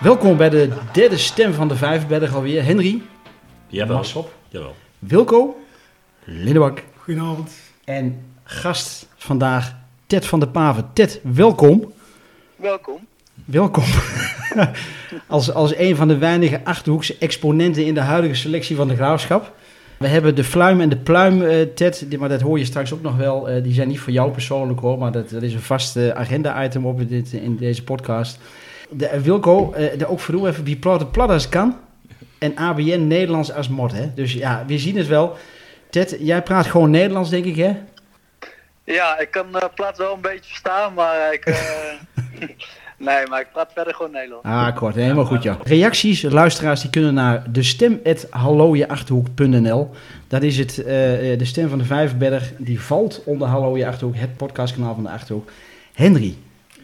Welkom bij de derde stem van de Vijverberg alweer. Henry, Jawel. Massop, Jawel. Wilco, Lindebak Goedenavond. En gast vandaag Ted van der Paven. Ted, welkom. Welkom. Welkom. als, als een van de weinige Achterhoekse exponenten in de huidige selectie van de Graafschap. We hebben de fluim en de pluim, eh, Ted, maar dat hoor je straks ook nog wel. eh, die zijn niet voor jou persoonlijk hoor, maar dat, dat is een vast agenda-item op dit, in deze podcast. De, eh, Wilco, de, ook voor even, wie plat als kan. En ABN Nederlands als mod, hè. Dus ja, we zien het wel. Ted, jij praat gewoon Nederlands, denk ik, hè? Ja, ik kan uh, plaats wel een beetje verstaan, maar ik. eh, nee, maar ik praat verder gewoon Nederlands. Ah, kort. Helemaal goed, ja. Reacties, luisteraars, die kunnen naar de stem.hallojeachterhoek.nl. Dat is het, eh, de stem van de Vijverberg. Die valt onder Hallo Je Achterhoek, het podcastkanaal van de Achterhoek. Henry,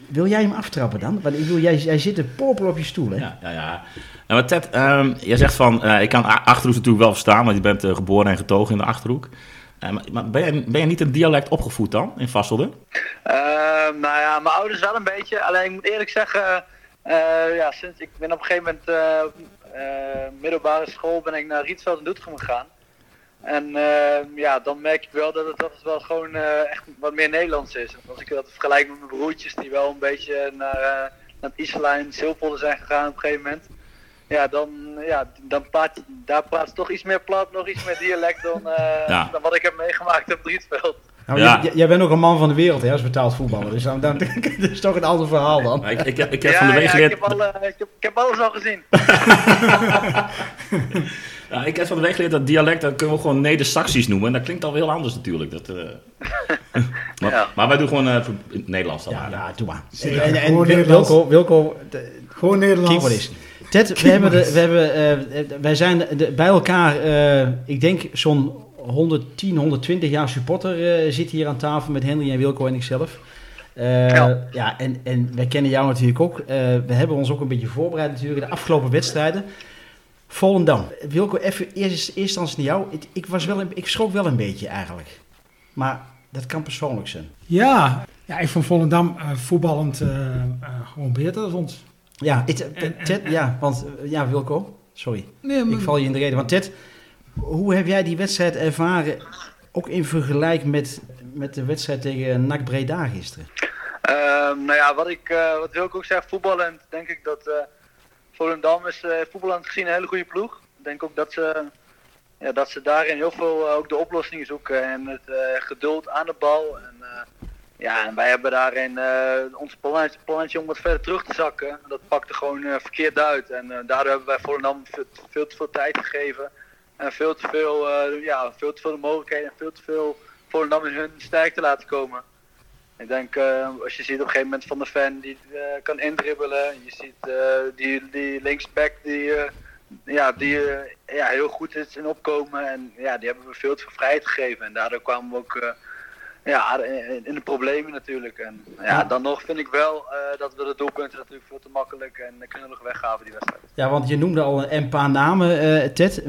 wil jij hem aftrappen dan? Want ik wil, jij, jij zit een popel op je stoel, hè? Ja, ja, ja. Nou, maar Ted, ehm, jij zegt van, eh, ik kan Achterhoek natuurlijk wel verstaan, want je bent eh, geboren en getogen in de Achterhoek. Eh, maar maar ben, je, ben je niet een dialect opgevoed dan, in Vasselde? Ehm, nou ja, mijn ouders wel een beetje. Alleen ik moet eerlijk zeggen, eh, ja, sinds ik ben op een gegeven moment eh, eh, middelbare school ben ik naar Rietveld en Doetinchem gegaan. En ehm, ja, dan merk ik wel dat het, dat het wel gewoon eh, echt wat meer Nederlands is. Als ik dat vergelijk met mijn broertjes die wel een beetje naar, eh, naar het Isla en Zilpolder zijn gegaan op een gegeven moment. Ja, dan, ja, dan praat, daar praat ze toch iets meer plat, nog iets meer dialect dan, eh, Ja. dan wat ik heb meegemaakt op Rietveld. Nou, Ja. jij, jij bent ook een man van de wereld, hè, als betaald voetballer. Dus dan, dan, dat is toch een ander verhaal dan. Ik, ik, heb- ik heb van de week ja, geleerd... ik, heb al, ik, heb, ik heb alles al gezien. Ja, ik heb van de week geleerd dat dialect, dat kunnen we gewoon Neder-Saxisch noemen. En dat klinkt al heel anders natuurlijk. Dat, eh. maar, Ja. maar wij doen gewoon eh, het Nederlands dan. Ja, maar. nou, doe maar. Ja, En, en, en gewoon Wil- Nederlands. Wilco, Wilco de- Gewoon Nederlands. Ted, we hebben, de, we hebben eh, wij zijn de- bij elkaar, eh, ik denk zo'n 110, 120 jaar supporter eh, zit hier aan tafel met Henry en Wilco en ikzelf. Eh, ja. Ja. en, en wij kennen jou natuurlijk ook. Eh, we hebben ons ook een beetje voorbereid natuurlijk, de afgelopen wedstrijden. Volendam. Wilco, even eerst, eerst instantie naar jou. Ik, ik, was wel een, ik schrok wel een beetje eigenlijk. Maar dat kan persoonlijk zijn. Ja, ja, ik vond Volendam eh, voetballend eh, eh, gewoon beter dan ons. Ja, het- En- en- Ted, ja, want, ja Wilco, sorry. Nee, Ik val je in de reden. Want Ted, hoe heb jij die wedstrijd ervaren? Ook in vergelijking met, met de wedstrijd tegen NAC Breda gisteren. Ehm, nou ja, wat, ik, eh, wat wil ik ook zeggen, voetballend denk ik dat eh Volendam is eh voetballend gezien een hele goede ploeg. Ik denk ook dat ze, ja, dat ze daarin heel veel eh, ook de oplossingen zoeken en het eh, geduld aan de bal. En, ja, en wij hebben daarin ons plannetje, plannetje om wat verder terug te zakken. Dat pakte gewoon verkeerd uit. En daardoor hebben wij Volendam veel, te veel tijd gegeven. En veel te veel, ja, veel te veel mogelijkheden en veel te veel Volendam in hun sterkte laten komen. Ik denk, eh, als je ziet op een gegeven moment van de fan die eh, kan indribbelen. Je ziet eh, die, die linksback die, ja, die ja, heel goed is in opkomen. En ja, die hebben we veel te veel vrijheid gegeven. En daardoor kwamen we ook ja, in, in de problemen natuurlijk. En ja, dan nog vind ik wel eh, dat we de doelpunten natuurlijk veel te makkelijk en knullig weggaven die wedstrijd. Ja, want je noemde al een, paar namen, eh, Ted.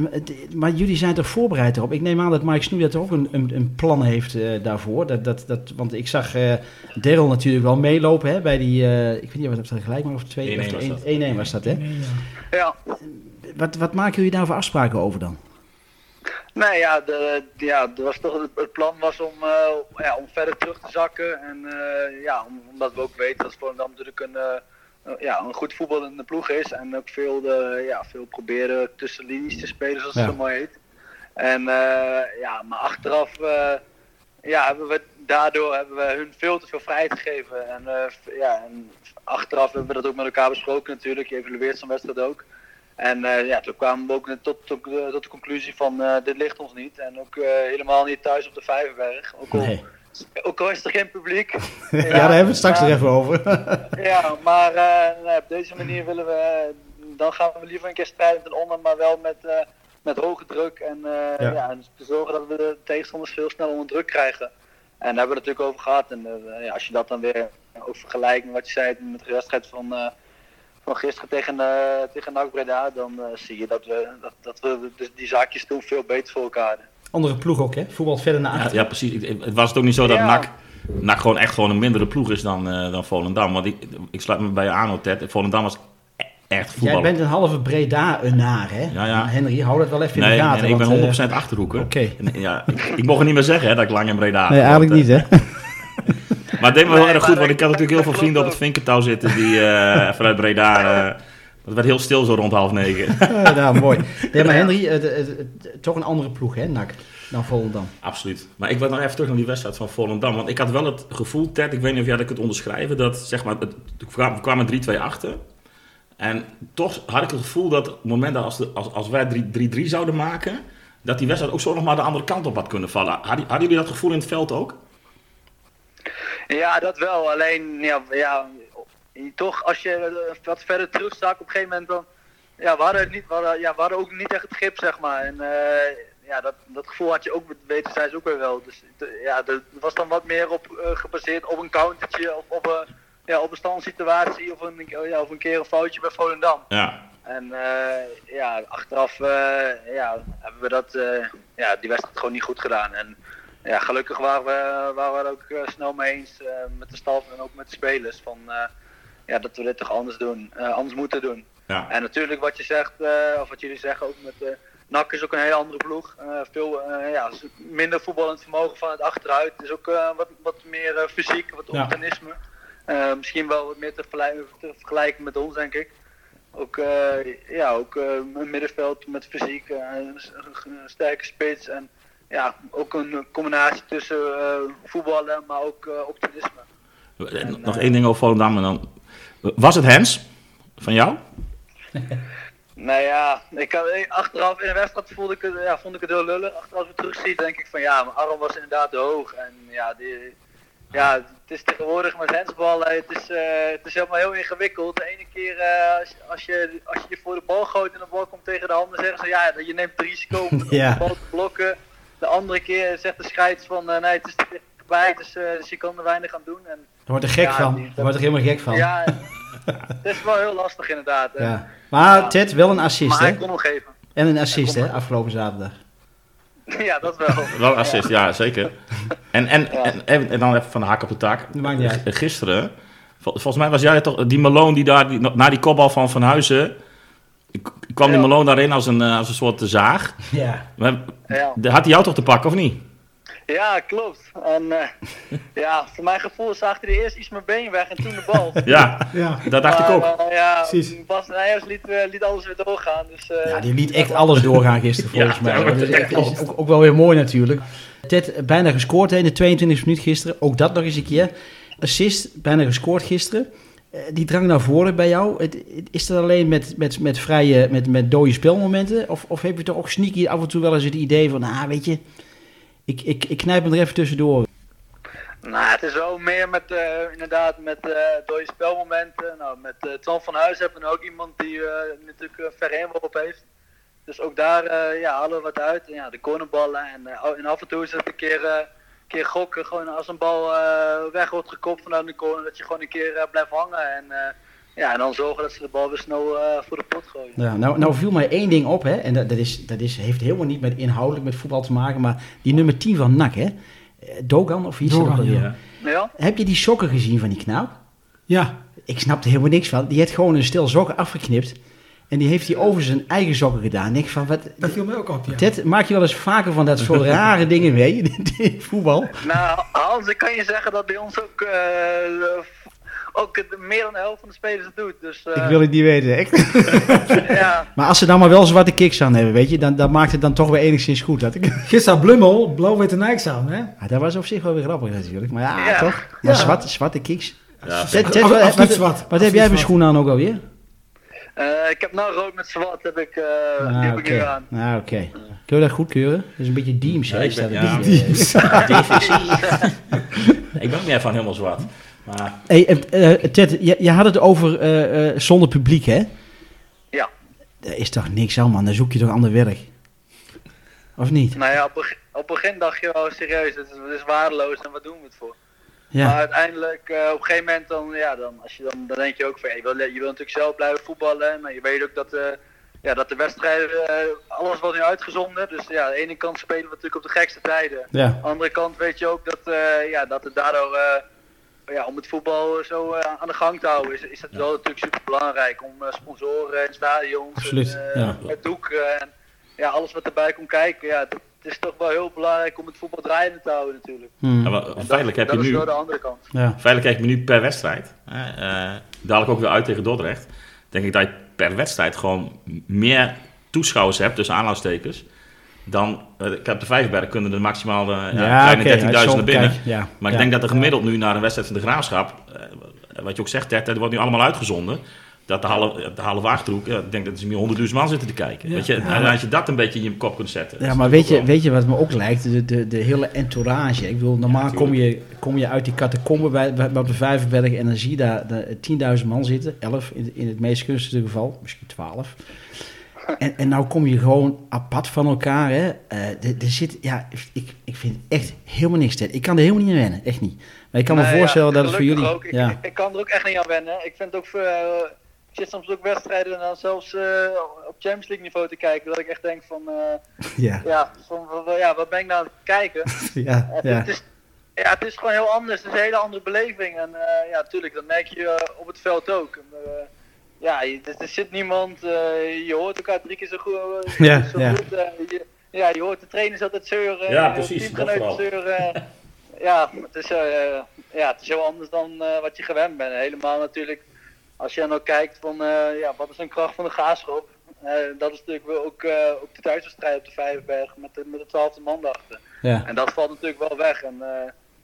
Maar jullie zijn toch voorbereid erop? Ik neem aan dat Mike Snoeijert ook een, een, een plan heeft eh, daarvoor. Dat, dat, dat, want ik zag eh Daryl natuurlijk wel meelopen hè, bij die... eh, ik weet niet wat het gelijk maar of twee... 1-1 of was dat. 1-1 was dat, hè? Ja. Ja, Wat, wat maken jullie daar voor afspraken over dan? Nee, ja, de, ja was toch, het, plan was om, eh, ja, om verder terug te zakken. En eh, ja, om- omdat we ook weten dat Volendam natuurlijk een, eh, ja, een goed voetballende ploeg is. En ook veel, de, ja, veel proberen tussen linies te spelen, zoals Ja. het zo mooi heet. En ja, maar achteraf ja, hebben we daardoor hebben we hun veel te veel vrijheid gegeven. En, ja, en achteraf hebben we dat ook met elkaar besproken natuurlijk. Je evalueert zo'n wedstrijd ook. En eh, ja, toen kwamen we ook tot, tot, eh, tot de conclusie van eh, dit ligt ons niet. En ook helemaal niet thuis op de Vijverberg. Ook al, Nee. ook al is er geen publiek. Ja, daar hebben we het straks nog even over. Ja, maar nee, op deze manier willen we... dan gaan we liever een keer strijden ten onder, maar wel met, met hoge druk en, Ja. ja. en zorgen dat we de tegenstanders veel sneller onder druk krijgen. En daar hebben we het natuurlijk over gehad. En ja, als je dat dan weer ook vergelijkt met wat je zei met de wedstrijd van, van gisteren tegen, eh tegen NAC Breda, dan eh, zie je dat we, dat, dat we dus die zaakjes toen veel beter voor elkaar hadden. Andere ploeg ook, hè? Voetbal verder naar Ja, achter. ja, precies. Ik- Het was het ook niet zo dat Ja. NAC, NAC gewoon echt gewoon een mindere ploeg is dan, eh, dan Volendam. Want ik, ik sluit me bij je aan, Ted. Volendam was e- echt voetbal. Jij bent een halve Breda een naar, hè? Ja, ja. Henry, hou dat wel even in de gaten. nee, ik ben want, 100% eh, achterhoeker. Oké. Ja, ik, ik mocht het niet meer zeggen hè, dat ik lang in Breda Nee, eigenlijk want, niet, hè? Maar het deed me wel erg goed, want ik- had natuurlijk heel veel vrienden op het Vinkentouw zitten die eh, vanuit Breda... eh, het werd heel stil zo rond half negen. Ja, nou, mooi. Nee, maar Henry, het, het- het- toch een andere ploeg, hè, NAC, dan Volendam. Absoluut. Maar ik wil nog even terug naar die wedstrijd van Volendam. Want ik had wel het gevoel, Ted, ik weet niet of jij dat kunt onderschrijven, dat zeg maar, het, we kwamen- we kwamen 3-2 achter. En toch had ik het gevoel dat op het moment dat als, de, als, als wij 3-3 zouden maken, dat die wedstrijd ook zo nog maar de andere kant op had kunnen vallen. Hadden, hadden jullie dat gevoel in het veld ook? Ja, dat wel. Alleen, ja, ja toch als je eh, wat verder terugstaat op een gegeven moment dan... Ja, we hadden, het niet, we hadden, ja, we hadden ook niet echt het grip, zeg maar. En eh, ja, dat, dat gevoel had je ook, weten zij ook weer wel. Dus ja, dat was dan wat meer op, eh, gebaseerd op een countertje of op een, ja, op een standsituatie of een, ja, of een keer een foutje bij Volendam. Ja. En eh, ja, achteraf ja, hebben we dat, ja, die wedstrijd gewoon niet goed gedaan. En ja, gelukkig waren we, waren we er ook eh, snel mee eens eh, met de staf en ook met de spelers. Van, eh, ja, dat we dit toch anders doen, eh, anders moeten doen. ja. En natuurlijk wat je zegt, eh, of wat jullie zeggen ook met NAC is ook een hele andere ploeg. Eh, veel eh, ja, minder voetballend vermogen van het achteruit. Het is ook eh, wat, wat meer eh, fysiek, wat Ja. optimisme. Eh, misschien wel wat meer te, vergelijken- te vergelijken met ons, denk ik. Ook, eh, ja, ook eh, een middenveld met fysiek, een sterke spits. En ja, ook een combinatie tussen eh, voetballen, maar ook eh, optimisme. Eh, Nog één ding over Volendam en dan... Was het Hens van jou? Nou ja, ik, had- achteraf in de wedstrijd voelde ik het, ja, vond ik het heel lullig. Achteraf weer terugzie, denk ik van ja, mijn arm was inderdaad te hoog. En ja, die, ja het is tegenwoordig met handsbal, eh, het is, eh, het is helemaal heel ingewikkeld. De ene keer eh, als, als, je, als je je voor de bal gooit en de bal komt tegen de handen, zeggen ze ja, je neemt het risico om Ja. de bal te blokken. De andere keer zegt de scheids van eh, nee, het is te dichtbij, dus, eh, dus je kan er weinig aan doen. En, Daar wordt er gek Ja, van. Daar wordt er helemaal gek van. Ja. ja, het is wel heel lastig inderdaad. En- Maar Ted, wel een assist, maar hè? hij kon hem geven. En een assist, hè, afgelopen zaterdag. Ja, dat wel. Wel assist, ja, zeker. En, en, Ja. en, en, en dan even van de hak op de tak. Gisteren, vol- volgens mij was jij toch, die Malone die daar, die, na die kopbal van Van Huizen, k- kwam die. Malone daarin als een, eh, als een soort zaag. Ja. Maar, Had hij jou toch te pakken, of niet? Ja, klopt. En eh, ja, voor mijn gevoel zag hij eerst iets mijn been weg en toen de bal. Ja, Ja, dat dacht ik ook. eh, ja, Precies. Bas Nijers liet, liet alles weer doorgaan. Dus, eh, Ja, die liet echt alles doorgaan gisteren, volgens Ja, mij. dat Dat is, echt- is ook, ook wel weer mooi natuurlijk. Ted, bijna gescoord hè, in de 22e minuut gisteren. Ook dat nog eens een keer. Assist, bijna gescoord gisteren. Eh, die drang naar voren bij jou, is dat alleen met, met, met vrije, met, met dode spelmomenten? Of, of heb je toch ook sneaky af en toe wel eens het idee van, ah, weet je, ik, ik, ik knijp hem er even tussendoor. Nou, het is wel meer met, eh, inderdaad, met eh dode spelmomenten. Nou, met Twan van Huis hebben we ook iemand die natuurlijk uh, ver op heeft. Dus ook daar ja, halen we wat uit. En, ja, de cornerballen. En, en af en toe is het een keer, keer gokken. Gewoon als een bal eh, weg wordt gekopt vanuit de corner. Dat je gewoon een keer eh, blijft hangen. En, eh, ja, en dan zorgen dat ze de bal weer snel eh, voor de pot gooien. Ja, nou, nou viel mij één ding op, hè, en dat, dat, is, dat is, heeft helemaal niet met inhoudelijk met voetbal te maken, maar die nummer 10 van NAC, hè, Dogan of iets. Dogan, ja. Ja? Heb je die sokken gezien van die knaap? ja. Ik snapte helemaal niks van. Die heeft gewoon een stel sokken afgeknipt. En die heeft hij over zijn eigen sokken gedaan. Ik van, wat, dat viel mij ook op, ja. Ted, maak je wel eens vaker van dat soort rare dingen mee in voetbal? Nou, Hans, ik kan je zeggen dat bij ons ook, eh, ook het- meer dan de helft van de spelers het doet. Dus eh, Ik wil het niet weten, echt. ja, Maar als ze dan maar wel zwarte kicks aan hebben, weet je, dan, dan maakt het dan toch weer enigszins goed. Dat ik... Gisteren had Blummel blauw-witte Nikes aan, hè? Ja, dat was op zich wel weer grappig natuurlijk. Maar ja, Ja. toch? Maar Ja. zwarte, zwarte kicks. Ja, Ted, Ted, Af- wat, heb jij voor schoenen aan ook alweer? Eh, ik heb nou rood met zwart, heb ik, Ah, nu aan. Ah, oké. Kun je dat goedkeuren? Dat is een beetje Deems, Ja, hè? ik Staat ben- ja. een ik ben ook niet van helemaal zwart. Maar Hey, eh, eh, Ted, je, je had het over eh, eh, zonder publiek, hè? Ja. Daar is toch niks aan, man. Dan zoek je toch ander werk. Of niet? Nou ja, op, op het begin dacht je wel serieus, het is, het is waardeloos en wat doen we het voor? Maar Ja, uiteindelijk, eh, op een gegeven moment, dan, ja, dan, als je dan, dan denk je ook van, ja, je, wil, je wil natuurlijk zelf blijven voetballen, maar je weet ook dat, eh, ja, dat de wedstrijden, eh, alles wordt nu uitgezonden. Dus ja, aan de ene kant spelen we natuurlijk op de gekste tijden. ja. Aan de andere kant weet je ook dat, ja, dat het daardoor, ja, om het voetbal zo aan de gang te houden, is, is het wel natuurlijk super belangrijk om sponsoren en stadions, Absoluut, en, ja. het doek en ja, alles wat erbij komt kijken. Ja, het is toch wel heel belangrijk om het voetbal draaiende te houden natuurlijk. Ja, maar En feitelijk dat, heb je nu... de andere kant. ja. Feitelijk krijg je nu per wedstrijd. eh, dadelijk ook weer uit tegen Dordrecht. Denk ik dat je per wedstrijd gewoon meer toeschouwers hebt, tussen aanhalingstekens. Dan, eh, ik heb de Vijfberg kunnen er maximaal eh, ja, Ja, kleine oké, 13.000 als je naar zo binnen. ja. Maar Ja. ik denk dat er gemiddeld nu naar een wedstrijd van de Graafschap, wat je ook zegt, Ted, dat wordt nu allemaal uitgezonden. Dat de halve, de halve eh, ik denk dat er meer 100.000 man zitten te kijken. Ja. Weet je, en als je dat een beetje in je kop kunt zetten. Ja, maar het weet ook je, wel- weet je wat me ook lijkt? De, de, de hele entourage. Ik bedoel, normaal Ja, kom, je, kom je uit die catacombe bij, bij, op de Vijverberg en dan zie je daar de 10.000 man zitten. 11 in, in het meest gunstige geval, misschien 12. En, en nou kom je gewoon apart van elkaar. Hè. Eh, er, zit, ja, ik, ik vind echt helemaal niks. Ted. Ik kan er helemaal niet aan wennen, echt niet. Maar ik kan me Nee, voorstellen ja, dat het voor jullie... Ook. Ik, ja. ik, ik kan er ook echt niet aan wennen. Ik vind ook voor, eh, ik zit soms ook wedstrijden en dan zelfs eh, op Champions League niveau te kijken. Dat ik echt denk van, eh, Ja, ja, van, van- ja, wat ben ik nou aan het kijken? ja, Het, ja. het is, ja, het is gewoon heel anders. Het is een hele andere beleving. En eh, ja, natuurlijk, dat merk je op het veld ook. En, eh, ja, je- er, er zit niemand, eh, je hoort elkaar drie keer zo goed. Ja, zo ja. goed, eh, je, ja, je hoort de trainers altijd zeuren. Ja, je precies, dat zeuren. ja, het is, eh, ja, het is heel anders dan wat je gewend bent. Helemaal natuurlijk, als je dan ook kijkt van, eh, ja, wat is een kracht van de gaafschap? Eh, dat is natuurlijk wel ook, eh, ook de thuiswedstrijd op de Vijverberg met de, met de twaalfde man erachter. ja. En dat valt natuurlijk wel weg. En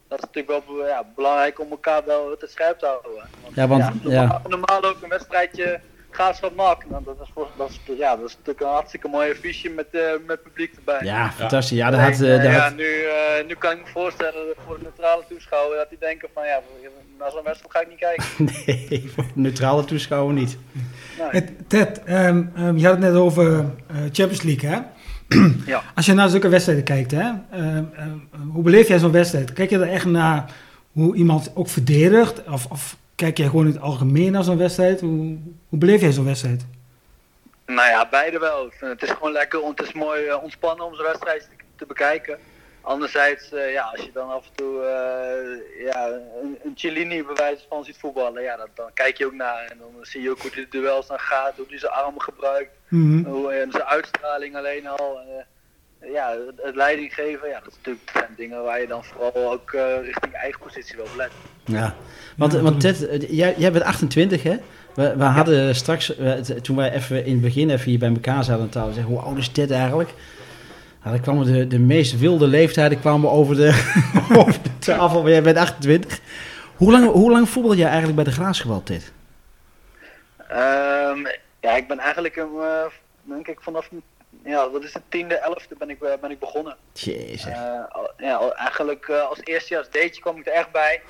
dat is natuurlijk wel ja, belangrijk om elkaar wel te scherp te houden. Want, Ja, want- normaal, ja. normaal ook een wedstrijdje graafschap NAC. Nou, dat, is dat, is, ja, dat is natuurlijk een hartstikke mooie affiche met, eh, met publiek erbij. ja, fantastisch. Ja, dat had... eh, eh, dat ja, had- nu, eh, nu kan ik me voorstellen dat voor de neutrale toeschouwer dat die denken van ja, naar zo'n wedstrijd ga ik niet kijken. Nee, voor neutrale toeschouwer niet. Nee. Eh, Ted, ehm, ehm, je had het net over Champions League, hè? Ja. Als je naar zulke wedstrijden kijkt, hè? ehm, ehm, hoe beleef jij zo'n wedstrijd? Kijk je er echt naar hoe iemand ook verdedigt? Of, of kijk jij gewoon in het algemeen naar zo'n wedstrijd? Hoe, hoe beleef jij zo'n wedstrijd? Nou ja, beide wel. Het is gewoon lekker, het is mooi eh, ontspannen om zo'n wedstrijd te, bekijken. Anderzijds, eh, ja, als je dan af en toe eh, ja, een, een Cellini bij wijze van ziet voetballen, ja, dat, dan kijk je ook naar. En dan zie je ook hoe die duels dan gaat, hoe hij zijn armen gebruikt, Mhm. hoe, en zijn uitstraling alleen al. Ja, het, het leiding geven, ja, dat, is natuurlijk, zijn dingen waar je dan vooral ook eh, richting je eigen positie wil let. Ja, want, want Ted, eh, jij, jij bent 28 hè? We, we hadden straks, eh, toen wij even in het begin even hier bij elkaar zaten aan tafel, zeggen hoe oud is Ted eigenlijk? Nou, dan kwamen de, de meest wilde leeftijden kwamen over de, over de tafel, maar jij bent 28. Hoe lang, hoe lang voetbal jij eigenlijk bij de Graafschap, Ted? Ehm, ja, ik ben eigenlijk, een, eh, denk ik, vanaf, ja, wat is het, tiende, elfde ben ik, eh, ben ik begonnen. Jezus. Eh, ja, eigenlijk eh, als eerstejaars deetje kwam ik er echt bij.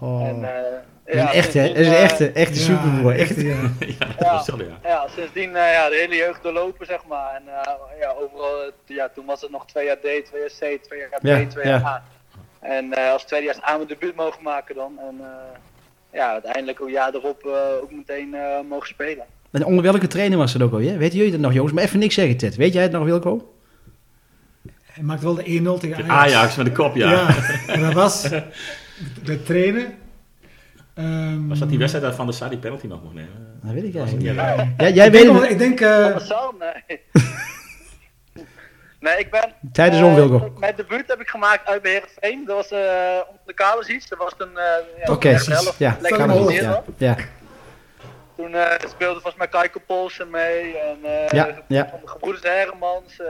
Oh. En, eh, Dat is een ja, echte, hè? Dat is een echte, echte superboy. Echt. ja. ja, dat Ja. is wel, ja. ja, sindsdien eh, ja, de hele jeugd doorlopen, zeg maar. En eh, ja, overal, ja, toen was het nog twee jaar D, twee jaar C, twee jaar B, Ja, twee jaar ja. A. En eh, als tweedejaars A mijn debuut mogen maken dan. En eh, ja, uiteindelijk een jaar erop eh, ook meteen eh, mogen spelen. En onder welke trainer was dat ook alweer? Weet jullie dat nog, jongens? Maar even niks zeggen, Ted. Weet jij het nog, Wilco? Hij maakte wel de 1-0 tegen Ajax. Ajax met de kop, ja. Ja, en dat was de trainer. Ehm, Was dat die wedstrijd waarvan de Sar die penalty nog mocht nemen? Dat weet ik eigenlijk niet, ja. Ja, jij Ik weet denk, het. ik denk eh, Zo, nee. nee, ik ben... Tijd is om, eh, Wilco. Mijn debuut heb ik gemaakt uit bij Heerenveen. Dat was eh onder de kabels iets. Dat was toen... eh ja, Oké, de eerste helft. ja. Lekker ja. ja. Toen eh, speelde volgens mij Kaiko Polsen mee. En, eh Ja, ja. Van de gebroeders Hermans, eh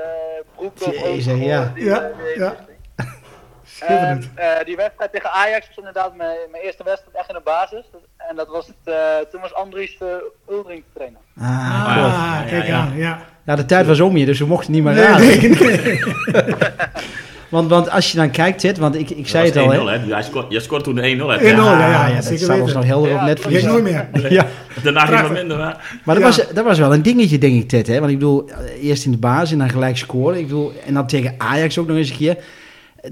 Broekhoff, Jezus, ja. die, Ja, eh, die- ja. En, die wedstrijd tegen Ajax was inderdaad mijn, mijn eerste wedstrijd echt in de basis. En dat was het, eh, toen was Andries uh, Uldering trainer. Ah, ah, ja, kijk ja. aan, ja. Ja, de tijd was om je, dus we mochten niet meer Nee, raden. nee, nee. Want, want als je dan kijkt, Ted, want ik, ik Dat zei het al, 1-0, hè? Jij scoort, jij scoort toen de 1-0, hè? 1-0, ja, ja, dat staat ons weten. nog helder op Ja, netvlies. Vergeet nooit meer. Ja, Daarna ging het minder. Maar... Maar dat, Ja. was, dat was wel een dingetje, denk ik, Ted. Hè? Want ik bedoel, eerst in de basis en dan gelijk scoren. Ik bedoel, en dan tegen Ajax ook nog eens een keer.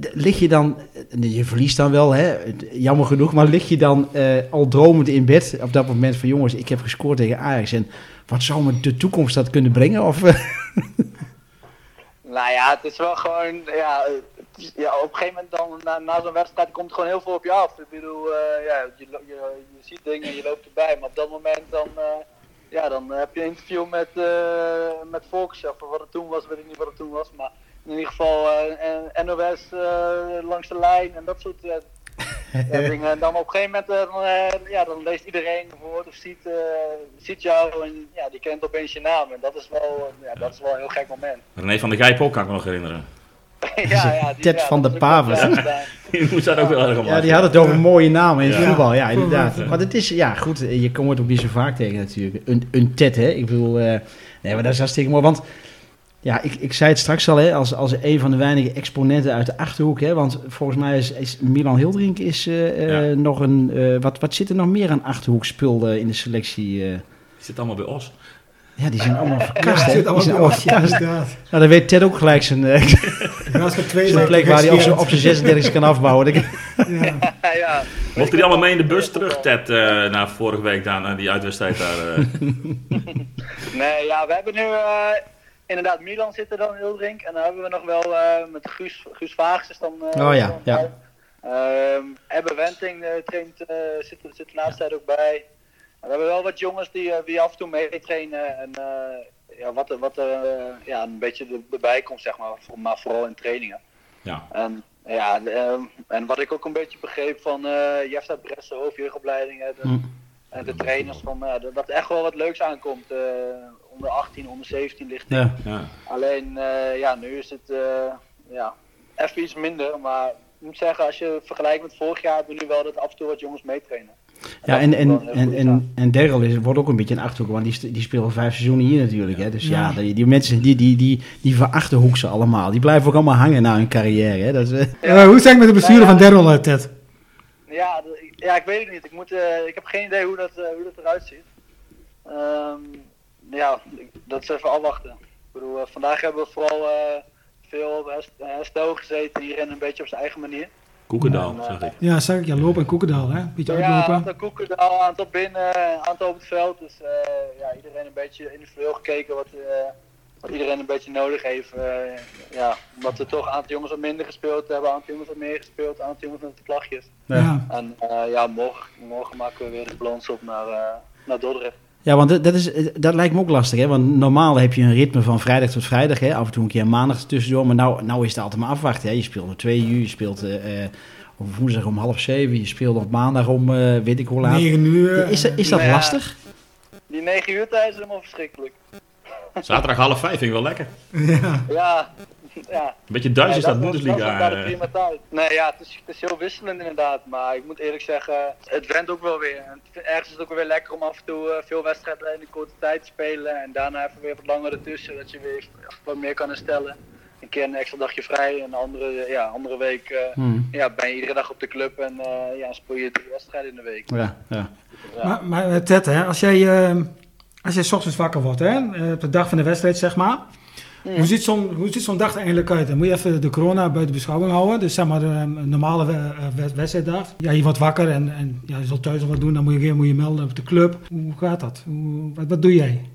D- Lig je dan, eh, je verliest dan wel, hè? jammer genoeg, maar lig je dan eh, al dromend in bed op dat moment van jongens, ik heb gescoord tegen Ajax. En wat zou me de toekomst dat kunnen brengen? Of, eh, Nou ja, het is wel gewoon, ja, op een gegeven moment dan, na, zo'n wedstrijd komt er gewoon heel veel op je af. Ik bedoel, eh, ja, je, je, ziet dingen, je loopt erbij, maar op dat moment dan, eh, ja, dan heb je een interview met, eh met Volks, of wat het toen was, weet ik niet wat het toen was, maar in ieder geval NOS langs de lijn en dat soort eh. En dan op een gegeven moment, eh, dan, eh, ja, dan leest iedereen bijvoorbeeld of ziet, eh, ziet jou en ja, die kent opeens je naam. En dat is wel, eh, ja, dat is wel een heel gek moment. René van der Gijp ook, kan ik me nog herinneren. ja, ja, die, Ted ja, van de Pavers. Die moest daar ook wel erg om ja, die had het over mooie namen in voetbal, ja, inderdaad. Maar het is, ja, goed, je komt het ook niet zo vaak tegen natuurlijk. Een, een Ted, hè? Ik bedoel, eh, nee, maar dat is hartstikke mooi. Want Ja, ik, ik zei het straks al, hè, als, als een van de weinige exponenten uit de Achterhoek. Hè, want volgens mij is, is Milan Hildrink is, eh, eh, Ja. nog een... eh, wat, wat zit er nog meer aan Achterhoek spul eh, in de selectie? eh? Die zit allemaal bij Os. ja, die zijn allemaal Ja, verkast. zit Die allemaal zijn bij allemaal. Ja, verkast. Nou, dan weet Ted ook gelijk zijn, Ja, twee zijn plek waar hij op zijn, op gereserveerd- zijn 36 kan afbouwen. Ja. ja. Mocht hij allemaal mee in de bus terug, Ted, eh na vorige week naar die uitwedstrijd daar? eh? Nee, ja, we hebben nu eh, inderdaad Milan zitten dan in Hildrink. En dan hebben we nog wel eh, met Guus, Guus Vaags is dan... eh, Oh ja, dan ja. Ehm, Ebbe Wenting eh, traint, eh, zit, zit de laatste tijd ook bij. En we hebben wel wat jongens die, die af en toe meetrainen. En eh, ja, wat, er- wat er eh, ja, een beetje er- erbij komt, zeg maar. voor- Maar vooral in trainingen. ja. En, ja, ehm, en wat ik ook een beetje begreep van eh Jefta Bressen, hoofdjeugdopleidingen. De, Hm. en de trainers van ja, dat er echt wel wat leuks aankomt. eh, onder 18, onder 17 ligt. Ja. ja. Alleen eh, ja, nu is het eh, ja, even iets minder. Maar ik moet zeggen, als je vergelijkt met vorig jaar, hebben we nu wel dat af en toe wat jongens meetrainen. Ja, en, en, en, en, en Daryl is, wordt ook een beetje een achterhoek, want die, die speelt vijf seizoenen hier natuurlijk. Hè? Dus ja, Ja. die, die mensen die, die, die, die verachthoek ze allemaal. Die blijven ook allemaal hangen na hun carrière. Hè? Dat is, eh, Eh, hoe zijn het met de bestuurder Nou van ja. Daryl, eh, Ted? Ja, ja, ik weet het niet. Ik, moet, eh, ik heb geen idee hoe dat, eh, hoe dat eruit ziet. Ehm, ja, dat is even afwachten. Ik bedoel, eh, vandaag hebben we vooral eh, veel op herst- herstel gezeten. Iedereen een beetje op zijn eigen manier. Koekendaal, zag ik. Ja, zag ik. Ja, lopen in Koekendaal, hè? Beetje Ja, een uitlopen. aantal koekendaal, een aantal binnen, een aantal op het veld. Dus eh, ja, iedereen een beetje individueel gekeken wat, eh, wat iedereen een beetje nodig heeft. Eh, ja, omdat we toch een aantal jongens wat minder gespeeld hebben, een aantal jongens wat meer gespeeld, een aantal jongens met de vlagjes. Ja. En eh, ja, morgen, morgen maken we weer de balans op naar, eh, naar Dordrecht. Ja, want dat, dat, is, dat lijkt me ook lastig. Hè? Want normaal heb je een ritme van vrijdag tot vrijdag. Hè? Af en toe een keer maandag tussendoor. Maar nou, nou is het altijd maar afwachten. Hè? Je speelt om twee uur, je speelt eh, eh, op woensdag om half zeven. Je speelt op maandag om eh, weet ik hoe laat. 9 uur. Is, dat- is dat Nou ja. lastig? Die 9 uur tijd is helemaal verschrikkelijk. Zaterdag half vijf vind ik wel lekker. Ja. Ja, ja. Een beetje Duits is Nee, dat Bundesliga. eh. prima tijd. Nee, ja, het is, het is heel wisselend inderdaad. Maar ik moet eerlijk zeggen, het went ook wel weer. En het- ergens is het ook wel weer lekker om af en toe eh, veel wedstrijden in een korte tijd te spelen. En daarna even weer wat langer ertussen, dat je weer wat meer kan herstellen. Een keer een extra dagje vrij, en een andere, ja, andere week eh, Hmm. ja, ben je iedere dag op de club en eh, ja, speel je drie wedstrijden in de week. Ja, ja. Ja. Maar, maar Ted, hè, als jij, eh, als jij 's ochtends wakker wordt, hè, op de dag van de wedstrijd, zeg maar. Hoe ziet zo'n hoe ziet zo'n dag er eigenlijk uit? Dan moet je even de corona buiten beschouwing houden. Dus zeg maar eh, normale we- eh, wed- wedstrijddag. Ja, je wordt wakker en, en ja, je zult thuis nog wat doen. Dan moet je weer moet je melden op de club. Hoe gaat dat? Hoe, wat, wat doe jij?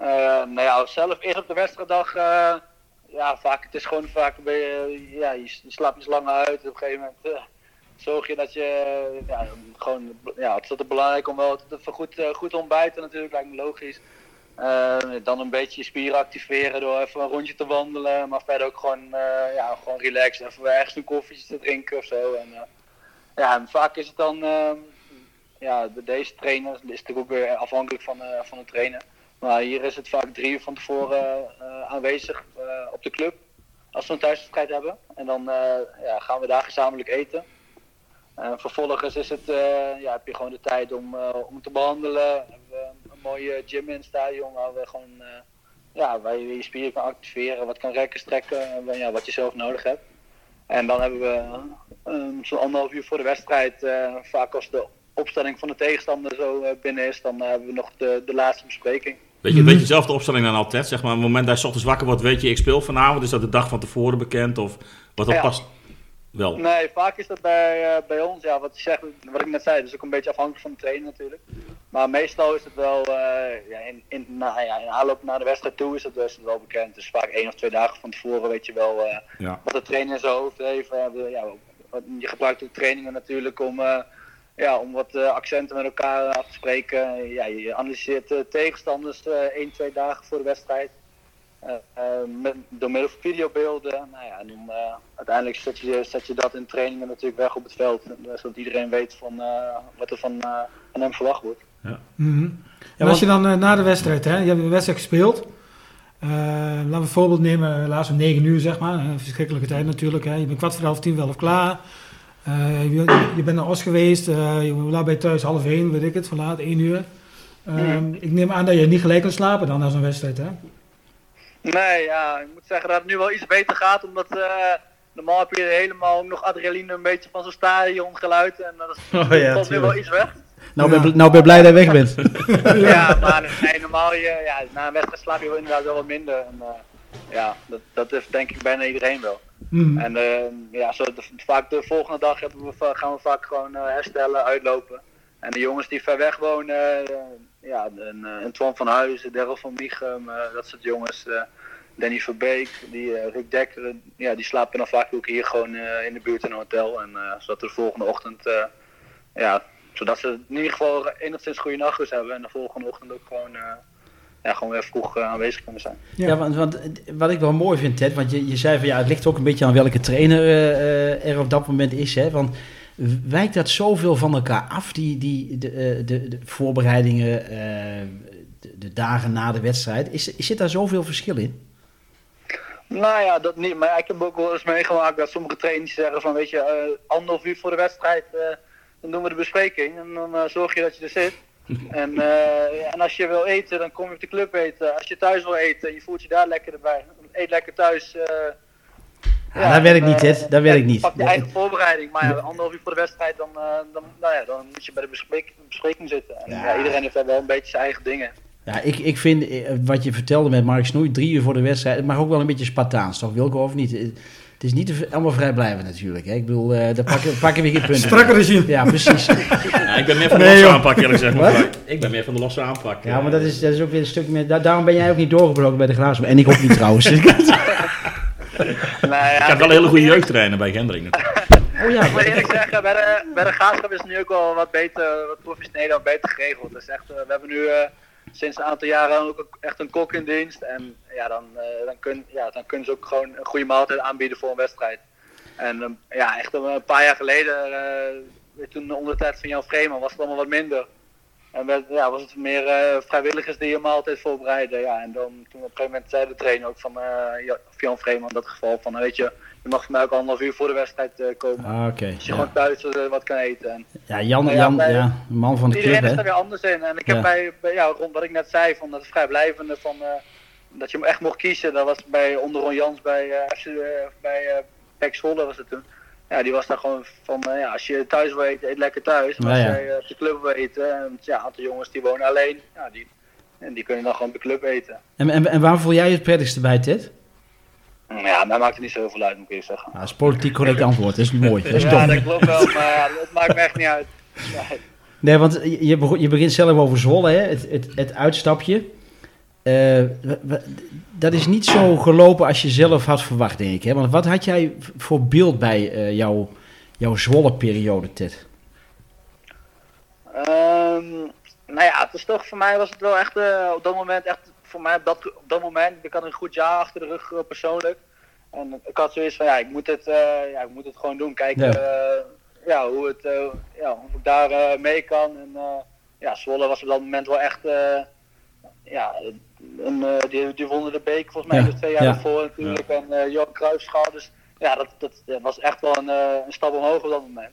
Eh, nou ja, zelf eerst op de wedstrijddag, eh, ja, vaak, het is gewoon vaak, ben je, ja, je, slaapt iets langer uit. Op een gegeven moment eh, zorg je dat je, ja, gewoon, ja, het is altijd belangrijk om wel te, goed, eh, goed te ontbijten natuurlijk, lijkt me logisch. Eh, dan een beetje je spieren activeren door even een rondje te wandelen, maar verder ook gewoon, eh, ja, gewoon relaxen, even ergens een koffietje te drinken of zo. En, eh, ja, en vaak is het dan, eh, ja, bij deze trainer is natuurlijk ook weer afhankelijk van, eh, van de trainer. Maar hier is het vaak drie uur van tevoren aanwezig op de club. Als we een thuiswedstrijd hebben. En dan ja, gaan we daar gezamenlijk eten. En vervolgens is het, ja, heb je gewoon de tijd om, om te behandelen. Mooie gym in het stadion waar we gewoon eh, ja, waar je je spieren kan activeren, wat kan rekken, strekken, en, ja, wat je zelf nodig hebt. En dan hebben we eh, zo'n anderhalf uur voor de wedstrijd, eh, vaak als de opstelling van de tegenstander zo eh, binnen is, dan eh, hebben we nog de, de laatste bespreking. Weet je, weet je zelf de opstelling dan altijd? Zeg maar, op het moment dat je ochtends wakker wordt, weet je, ik speel vanavond. Is dat de dag van tevoren bekend? Of wat dat Ja. past? Wel. Nee, vaak is dat bij, eh, bij ons, ja, wat, je zegt, wat ik net zei, dat is ook een beetje afhankelijk van de trainer natuurlijk. Maar meestal is het wel, eh, ja, in, in, nou, ja, in aanloop naar de wedstrijd toe is het, is het wel bekend. Dus vaak één of twee dagen van tevoren weet je wel eh, Ja. wat de trainer in zijn hoofd heeft. Ja, wat- je gebruikt ook trainingen natuurlijk om, ja, om wat accenten met elkaar af te spreken. Ja, je analyseert tegenstanders eh één, twee dagen voor de wedstrijd. Eh, eh, met, door middel van videobeelden. Nou ja, en dan, eh, uiteindelijk zet je, zet je dat in trainingen natuurlijk weg op het veld. Zodat iedereen weet van, eh, wat er van, eh, van hem verwacht wordt. Mhm. En als je dan na de wedstrijd, hè, je hebt een wedstrijd gespeeld. Eh, laten we een voorbeeld nemen, laatst om 9 uur zeg maar. Een verschrikkelijke tijd natuurlijk. Hè. Je bent kwart voor half tien wel of klaar. Eh, je, je bent naar Os geweest. eh je, laat je thuis? Half één, weet ik het, van laat, één uur. Ehm, Ik neem aan dat je niet gelijk kan slapen dan na zo'n wedstrijd, hè? Nee, ja, ik moet zeggen dat het nu wel iets beter gaat. Omdat eh, normaal heb je helemaal nog adrenaline een beetje van zo'n stadiongeluid. En dat is, Oh ja, valt nu wel iets weg. Nou, Ja. ben, nou ben je blij dat je weg bent. ja, maar nee, normaal je, ja, na een wedstrijd slaap je wel inderdaad wel wat minder. En, eh, ja, dat, dat is denk ik bijna iedereen wel. Mhm. En eh, ja, zo de, vaak de volgende dag hebben we, gaan we vaak gewoon eh, herstellen, uitlopen. En de jongens die ver weg wonen, eh, ja, een, eh, een Twan van Huizen, Daryl van Michum, eh, dat soort jongens. eh, Danny Verbeek, die, eh, Rick Dekker, eh, ja, die slapen dan vaak ook hier gewoon eh, in de buurt in een hotel. En eh, zodat we de volgende ochtend, eh, ja, zodat ze in ieder geval enigszins goede nachtrust hebben. En de volgende ochtend ook gewoon, eh, ja, gewoon weer vroeg eh, aanwezig kunnen zijn. Ja, want, want eh, wat ik wel mooi vind, Ted, want je, je zei van ja, het ligt ook een beetje aan welke trainer eh, eh, er op dat moment is. Hè? Want wijkt dat zoveel van elkaar af, die, die, de, eh, de, de voorbereidingen, eh, de, de dagen na de wedstrijd? Is, zit daar zoveel verschil in? Nou ja, dat niet. Maar ik heb ook wel eens meegemaakt dat sommige trainers zeggen van, weet je, eh, anderhalf uur voor de wedstrijd, dan doen we de bespreking en dan zorg je dat je er zit. En, en als je wil eten, dan kom je op de club eten. Als je thuis wil eten, je voelt je daar lekker erbij. Eet lekker thuis. eh, Ja, dat werkt niet, eh, Ted. Dat werkt niet. Pak je eigen voorbereiding. Maar ja, anderhalf uur voor de wedstrijd, dan, eh, dan, nou ja, dan moet je bij de bespreking, bespreking zitten. En, Ja. ja, iedereen heeft daar wel een beetje zijn eigen dingen. Ja, ik, ik vind eh, wat je vertelde met Mark Snoei, drie uur voor de wedstrijd, het mag ook wel een beetje Spartaans, toch Wilco, of niet? Eh, Het is niet te- allemaal vrijblijvend natuurlijk. Hè? Ik bedoel, eh daar pakken, pakken we geen punten. Strakke regime. Ja, precies. Ja, ik ben meer van de Nee, losse aanpak, eerlijk gezegd. Maar Ik ben meer van de losse aanpak. Ja, maar dat is, dat is ook weer een stuk meer. da- daarom ben jij ook niet doorgebroken bij de glazen. En ik ook niet trouwens. Nou, ja, Ik heb wel een hele goede jeugdtrainer bij Gendring. oh ja, Ik moet eerlijk zeggen, bij de, bij de graafschap is het nu ook wel wat beter, wat professioneler, wat beter geregeld. Dus echt, eh, we hebben nu eh, sinds een aantal jaren ook echt een kok in dienst. En ja, dan, eh, dan, kun, ja, dan kunnen ze ook gewoon een goede maaltijd aanbieden voor een wedstrijd. En ja, echt een paar jaar geleden, eh, toen onder de tijd van Jan Vreeman, was het allemaal wat minder. En werd, ja, was het meer eh, vrijwilligers die een maaltijd voorbereiden. Ja, en dan toen op een gegeven moment zei de trainer ook van eh, Jan Vreeman in dat geval van, weet je, je mag voor mij ook anderhalf uur voor de wedstrijd eh, komen. Ah, Oké. Als je ja. gewoon thuis wat kan eten. En Ja, Jan, ja, Jan bij- ja, man van de club, iedereen is daar weer anders in. En ik heb bij, bij ja, rond wat ik net zei, van dat vrijblijvende, van, dat je hem echt mocht kiezen. Dat was bij onder Ron Jans bij, bij Pek Zwolle was het toen. Ja, die was daar gewoon van, eh, ja, als je thuis wil eten, eet lekker thuis. Maar Ja, als jij eh, op de club wil eten, en ja, een aantal jongens die wonen alleen, ja, die, en die kunnen dan gewoon op de club eten. En, en, en waar voel jij je het prettigste bij, Ted? Ja, mij maakt het niet zo heel veel uit, moet ik eerlijk zeggen. Nou, dat is politiek correct antwoord. Dat is mooi. Dat is Ja, dat klopt wel, maar dat maakt me echt niet uit. Nee. Nee, want je, je je begint zelf over Zwolle, hè? Het, het, het uitstapje. Eh, dat is niet zo gelopen als je zelf had verwacht, denk ik. Hè? Want wat had jij voor beeld bij eh, jouw, jouw Zwolle-periode, Ted? Ehm, nou ja, het is toch voor mij was het wel echt eh, op dat moment echt voor mij op dat, op dat moment ik had een goed jaar achter de rug eh, persoonlijk en ik had zoiets van ja ik moet het ja ik moet het gewoon doen kijken Ja. hoe het ja hoe ik daar mee kan en ja Zwolle was op dat moment wel echt ja een, eh, die, die wonnen de beek volgens mij Ja, de twee jaar ja. daarvoor natuurlijk en eh Johan Cruijffschaal dus ja dat, dat, dat was echt wel een, eh, een stap omhoog op dat moment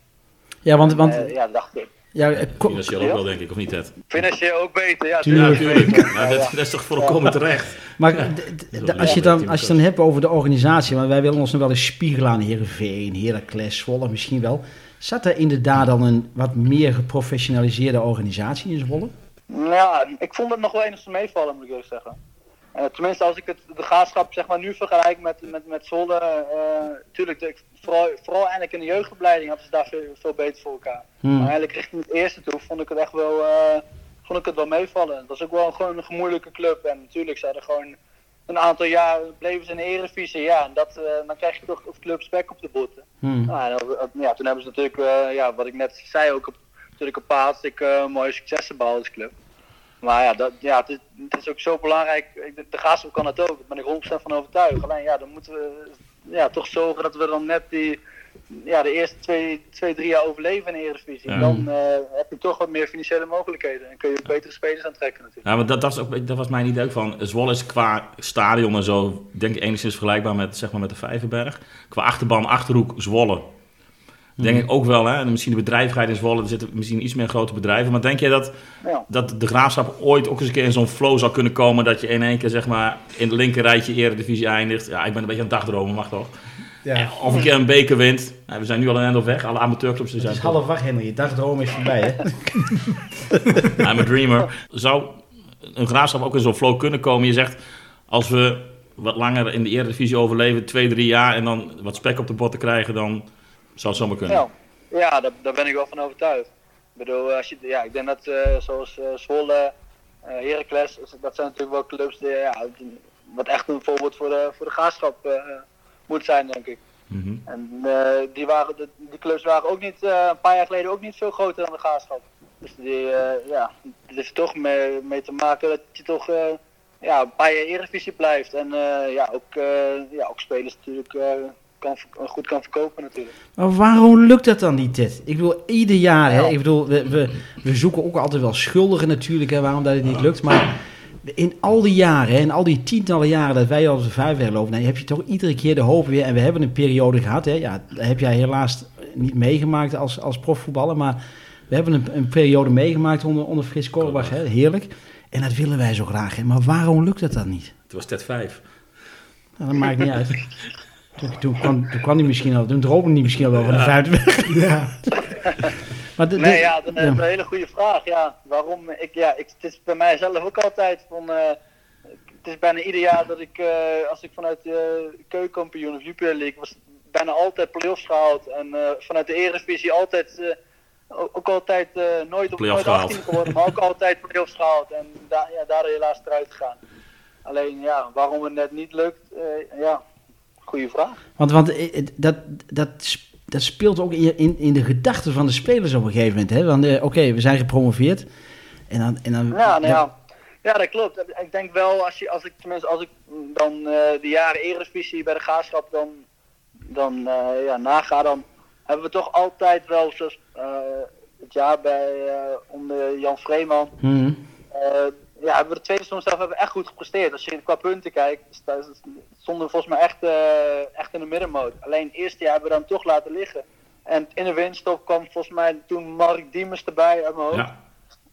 Ja, want, want ja, dacht ik. Ja, Financieel ook wel, denk ik, of niet, Ted? Financieel ook beter, ja. Tuurlijk. tuurlijk. Ja, Ja, dat, is toch volkomen terecht. maar als je, dan, als je het dan hebt over de organisatie, want wij willen ons nog wel eens spiegelen aan Heerenveen, Heracles, Zwolle misschien wel. Zat er inderdaad dan een wat meer geprofessionaliseerde organisatie in Zwolle? Nou Ja, ik vond het nog wel enigszins meevallen, moet ik eerlijk zeggen. Eh, tenminste, als ik het, de graafschap zeg maar, nu vergelijk met, met, met Zwolle. eh tuurlijk, de- vooral, vooral eigenlijk in de jeugdopleiding hadden ze daar veel, veel beter voor elkaar. Hmm. Maar eigenlijk richting het eerste toe vond ik het echt wel, eh, vond ik het wel meevallen. Het was ook wel gewoon een gemoeilijke club. En natuurlijk er gewoon een aantal jaar bleven ze in de Eredivisie. Ja, en dat, dan krijg je toch of club spek op de botten. Hmm. Nou, en ja, toen hebben ze natuurlijk, ja, wat ik net zei, ook op, natuurlijk een paar hartstikke mooie successen behaald als club. Maar ja, dat, ja het, is, het is ook zo belangrijk. De, de kan het ook, daar ben ik 100% van overtuigd. Alleen ja, dan moeten we ja, toch zorgen dat we dan net die, ja, de eerste twee, twee drie jaar overleven in de Eredivisie. Ja. Dan eh, heb je toch wat meer financiële mogelijkheden. En kun je ook betere spelers aantrekken natuurlijk. Ja, maar dat, dat, is ook, dat was mijn idee ook van. Zwolle is qua stadion en zo, denk ik enigszins vergelijkbaar met, zeg maar, met de Vijverberg. Qua achterban, achterhoek, Zwolle. Denk ik ook wel, hè. En misschien de bedrijvigheid in Zwolle, er zitten misschien iets meer grote bedrijven. Maar denk je dat, Ja. dat de graafschap ooit ook eens een keer in zo'n flow zou kunnen komen... dat je in één keer, zeg maar, in het linker rijtje eredivisie eindigt? Ja, ik ben een beetje aan het dagdromen, mag toch? Ja. Of een keer een beker wint. Ja, we zijn nu al een eind op weg, alle amateurclubs die Het zijn... is half wacht, Henry. Je dagdroom is voorbij, hè? I'm a dreamer. Zou een graafschap ook in zo'n flow kunnen komen? Je zegt, als we wat langer in de Eredivisie overleven, twee, drie jaar... en dan wat spek op de botten krijgen, dan zou het zomaar kunnen. Ja, ja daar, daar ben ik wel van overtuigd. Ik bedoel, als je, ja, ik denk dat eh, zoals eh Zwolle, eh Heracles, dat zijn natuurlijk wel clubs die, ja, wat echt een voorbeeld voor de, voor de graafschap eh, moet zijn, denk ik. Mhm. En eh, die, waren, de, die clubs waren ook niet, eh, een paar jaar geleden ook niet veel groter dan de graafschap. Dus die, eh, ja, het heeft toch mee, mee te maken dat je toch eh, ja, een paar jaar Eredivisie blijft. En eh, ja, ook, eh, ja, ook spelers natuurlijk eh, kan, ver- goed kan verkopen natuurlijk. Maar waarom lukt dat dan niet, Ted? Ik bedoel, ieder jaar, hè? Ja. Ik bedoel, we, we, we zoeken ook altijd wel schuldigen natuurlijk, hè, waarom dat het niet lukt. Maar in al die jaren, hè, in al die tientallen jaren dat wij als de vijfweg lopen, nou, heb je toch iedere keer de hoop weer. En we hebben een periode gehad, hè? Ja, dat heb jij helaas niet meegemaakt als, als profvoetballer, maar we hebben een, een periode meegemaakt onder, onder Frits Korbach, hè? Heerlijk. En dat willen wij zo graag, hè? Maar waarom lukt dat dan niet? Het was Ted 5. Nou, dat maakt niet uit. Toen, toen, kwam, toen kwam hij misschien al, toen droomde hij misschien al wel van de vijfde Ja. Maar de, de- Nee, ja, dat is ja. een hele goede vraag. Ja, waarom? Ik, ja, ik, het is bij mij zelf ook altijd van. eh, het is bijna ieder jaar dat ik, eh, als ik vanuit de keukenkampioen of Jupiler League, was bijna altijd play-offs gehaald. En eh, vanuit de Eredivisie altijd, eh, ook, altijd eh, nooit op Play-offs nooit gehaald. 18 geworden, maar ook altijd play-offs gehaald. En da ja, daardoor helaas eruit gegaan. Alleen ja, waarom het net niet lukt, eh, ja, goede vraag. Want, want eh, eh, dat, dat, dat speelt ook in, in, in de gedachten van de spelers op een gegeven moment. Hè? Want eh, oké, we zijn gepromoveerd. En dan, en dan, Ja, nou ja. ja, dat klopt. Ik denk wel, als, je, als ik tenminste als ik dan de jaren Eredivisie bij de Graafschap dan, dan ja, naga, dan hebben we toch altijd wel, zoals het jaar bij onder Jan Vreeman, eh, ja, hebben we de tweede seizoen zelf hebben we echt goed gepresteerd. Als je qua punten kijkt, stonden we volgens mij echt, eh, echt in de middenmoot. Alleen het eerste jaar hebben we dan toch laten liggen. En in de winststop kwam volgens mij toen Mark Diemers erbij uit mijn hoofd. Ja,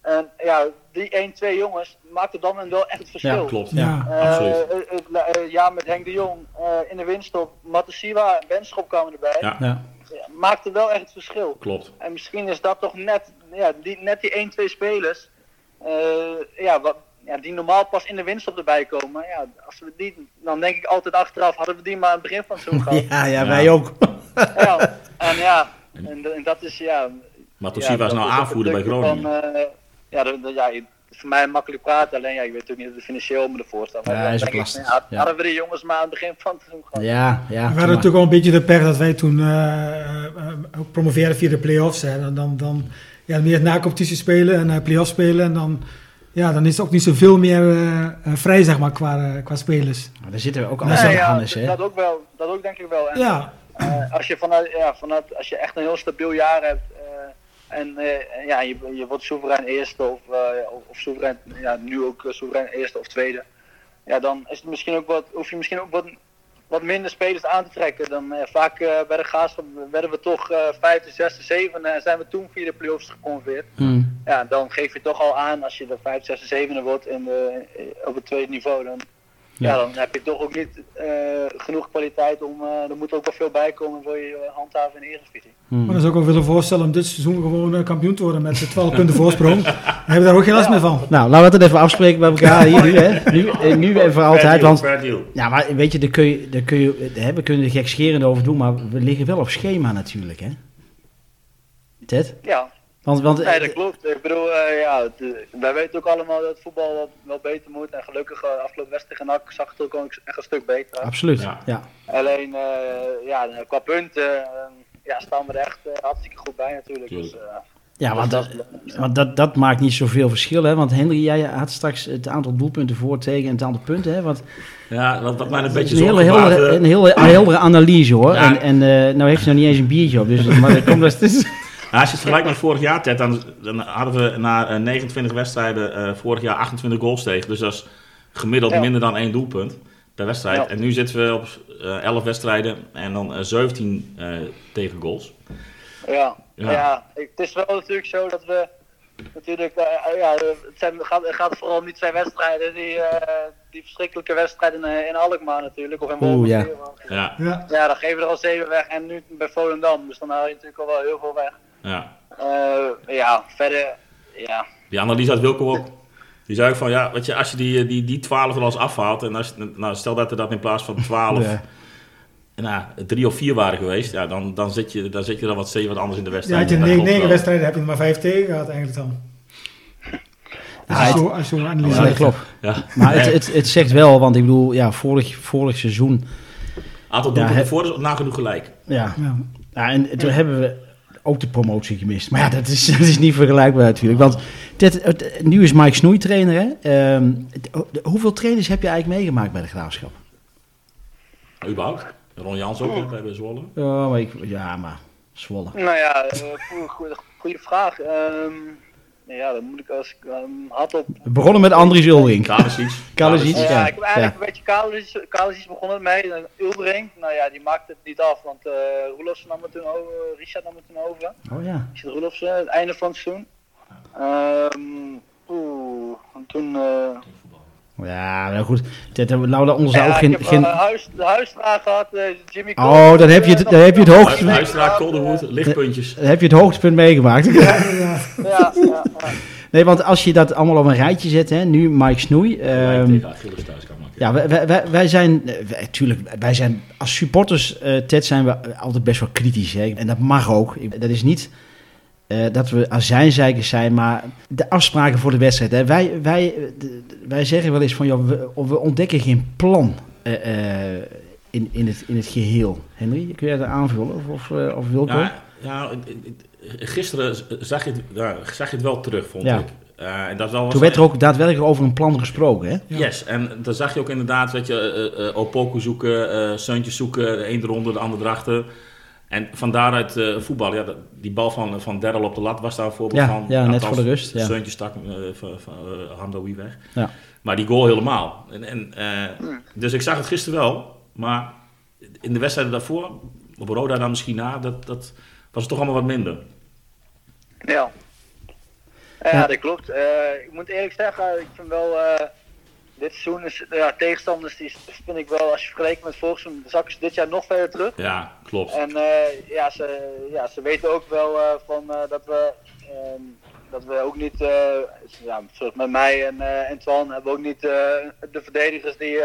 En ja, die 1, 2 jongens maakten dan en wel echt het verschil. Ja, klopt. Ja. Eh, absoluut. het, het- eh, ja, met Henk de Jong eh, in de winststop, Matasiwa en Benschop kwamen erbij. Ja, maakte wel echt het verschil. klopt. En misschien is dat toch net, ja, die, net die 1, 2 spelers, eh, ja, wat, ja, die normaal pas in de winststop erbij komen. Maar ja, als we die, dan denk ik altijd achteraf, hadden we die maar aan het begin van het seizoen gehad. Ja, ja, Ja. wij ook. Ja, en ja, en, en dat is ja, Ja, was nou aanvoerder bij Groningen. Van, eh, ja, dat, dat- ja, het is voor mij makkelijk praten. Alleen ja, ik weet natuurlijk niet of het financieel me ervoor staat. Maar Ja, dan is ik, ja. Hadden we de jongens maar aan het begin van het seizoen gehad. Ja, ja. We hadden natuurlijk wel een beetje de pech dat wij toen eh, eh, ook promoveerden via de play-offs. Hè. Dan, dan, dan ja, meer na competitie spelen en eh play-offs spelen. En dan, ja, dan is het ook niet zoveel meer eh, eh, vrij, zeg maar, qua, qua spelers. Maar daar zitten we ook Nee, aan ja, Hannes, hè. dat ook wel. Dat ook denk ik wel. En, Ja, eh, als, je vanuit, ja, vanuit, als je echt een heel stabiel jaar hebt eh, en eh, ja, je, je wordt soeverein eerste of, eh, of, soeverein, ja, nu ook soeverein eerste of tweede. Ja, dan is het misschien ook wat, hoef je misschien ook wat wat minder spelers aan te trekken. Dan eh, vaak eh, bij de werden we toch eh vijfde, zesde, zevende en zijn we toen via de play-offs geconverteerd. Hmm. Ja, dan geef je toch al aan als je de vijfde, zesde, zevende wordt in de, eh, op het tweede niveau. Dan, ja. Ja. dan heb je toch ook niet eh, genoeg kwaliteit om. eh er moet ook wel veel bij komen voor je eh, handhaven in de Eredivisie. Hmm. Maar dan zou ik ook willen voorstellen om dit seizoen gewoon kampioen te worden met 12 punten voorsprong. Dan hebben we daar ook geen last meer van. Nou, laten we het even afspreken bij elkaar hier nu, hè. Nu, nu en voor altijd, want... Ja, maar weet je, daar kun je, daar kun je, hè, we kunnen er gekscherend over doen, maar we liggen wel op schema natuurlijk, hè. Ted? Ja, Want, want nee, dat klopt. Ik bedoel, eh, ja, het, eh, wij weten ook allemaal dat voetbal wel, wel beter moet. En gelukkig, uh, afgelopen wedstrijd tegen NAC zag het ook echt een stuk beter absoluut, Ja. ja. Alleen, eh, ja, qua punten eh, ja, staan we er echt eh, hartstikke goed bij natuurlijk. Dus, eh, Ja, want dat want dat, dat maakt niet zoveel verschil, hè. Want Henry, jij had straks het aantal doelpunten voor, tegen en het aantal punten, hè. Want Ja, wat, wat mij een beetje is een een hele heldere analyse, hoor. Ja. En, en eh, nou heeft ze nog niet eens een biertje op, dus maar dat komt dus... Nou, als je het vergelijkt met vorig jaar, Ted, dan, dan hadden we na eh, 29 wedstrijden eh, vorig jaar 28 goals tegen. Dus dat is gemiddeld Ja. minder dan één doelpunt per wedstrijd. Ja. En nu zitten we op eh 11 wedstrijden en dan eh, 17 eh tegen goals. Ja, Ja. het is wel natuurlijk zo dat we natuurlijk, eh, ja, het, zijn, gaat, het gaat vooral om die twee wedstrijden, die, eh, die verschrikkelijke wedstrijden in, in Alkmaar natuurlijk, of in Oeh, Ja, Ja. Ja, dan geven we er al zeven weg en nu bij Volendam, dus dan haal je natuurlijk al wel heel veel weg. Ja. Eh, ja, verder, ja, Die analyse had Wilco ook. Die zei ook van, ja, weet je, als je die, die, die 12 er als afhaalt, en als, nou, stel dat er dat in plaats van 12 Ja. nou, drie of vier waren geweest, ja, dan, dan, zit je, dan zit je dan wat zeven wat anders in de Ja, wedstrijd. had je negen, negen wedstrijden, heb je er maar vijf tegen gehad eigenlijk dan. Het- zo. Ja, dat klopt. Ja. Maar het, het, het zegt wel, want ik bedoel, ja, vorig, vorig seizoen, Aantal Ja, doelpunten voor is nagenoeg gelijk. ja, Ja. Ja, en toen hebben we ook de promotie gemist. Maar ja, dat is, dat is niet vergelijkbaar natuurlijk. Want Ted, het- nu is Mike Snoei trainer. Hè? Ehm, het- hoeveel trainers heb je eigenlijk meegemaakt bij de Graafschap? Überhaupt. Ron Jans ook hè, bij Zwolle. Oh, maar ik, ja, maar Zwolle. nou ja, eh, goede vraag. Ja, dan moet ik als ik ehm, had op We begonnen met Andries Ulrink. Kalisic. Kalisic. Ja, Ja, ik heb eigenlijk ja. een beetje Kalis, Kalis begonnen mee. En Ulbrink, nou ja, die maakte het niet af, want eh Roelofsen nam het toen over, Richard nam het toen over. Oh ja. Richard Roelofsen, het einde van het seizoen. Ehm Oeh, en toen... eh Ja, nou goed. Ted, nou, laten we ons daar ja, ook geen... ik heb geen... eh, huis, de huisstraat gehad, eh, Jimmy Oh, Cole, dan heb je het- eh, dan heb je het Huisstraat, Kolderwood, lichtpuntjes. Dan heb je het hoogtepunt meegemaakt. Ja, ja, ja. nee, want als je dat allemaal op een rijtje zet, hè, nu Mike Snoei. Ehm, maken. Ja, wij, wij- wij, zijn, eh, wij, tuurlijk, wij zijn als supporters, eh Ted, zijn we altijd best wel kritisch. Hè? En dat mag ook. Dat is niet eh, dat we azijnzeikers zijn, maar de afspraken voor de wedstrijd. Hè? Wij, wij, de- wij zeggen wel eens van, joh, we, we ontdekken geen plan eh, eh, in, in, het, in het geheel. Henry, kun jij dat aanvullen? Of, of, of Wilco? Ja, ja, gisteren zag je, het, ja, zag je het wel terug, vond Ja. ik. Eh, en dat wel Toen werd er ook daadwerkelijk over een plan gesproken. Hè? Yes, en dan zag je ook inderdaad dat je uh, uh, Opoku zoeken, uh, Seuntjes zoeken, de een eronder, de ander erachter. En van daaruit uh, voetbal, ja, die bal van, van Derrel op de lat was daar een voorbeeld Ja, van. ja net voor de rust. Ja. Seuntjes stak uh, van, van uh, Hamdoui weg. Ja. Maar die goal helemaal. En, en, uh, dus ik zag het gisteren wel, maar in de wedstrijden daarvoor, op Roda dan misschien na, dat, dat was het toch allemaal wat minder. Ja. Ja, ja, dat klopt. Uh, ik moet eerlijk zeggen, ik vind wel. Dit seizoen is. Ja, tegenstanders die vind ik wel, als je vergelijkt met vorig seizoen, zakken ze dit jaar nog verder terug. Ja, klopt. En uh, ja, ze, ja, ze weten ook wel van dat we. Um, dat we ook niet, ja, zoals met mij en, en Twan, hebben we ook niet de verdedigers die,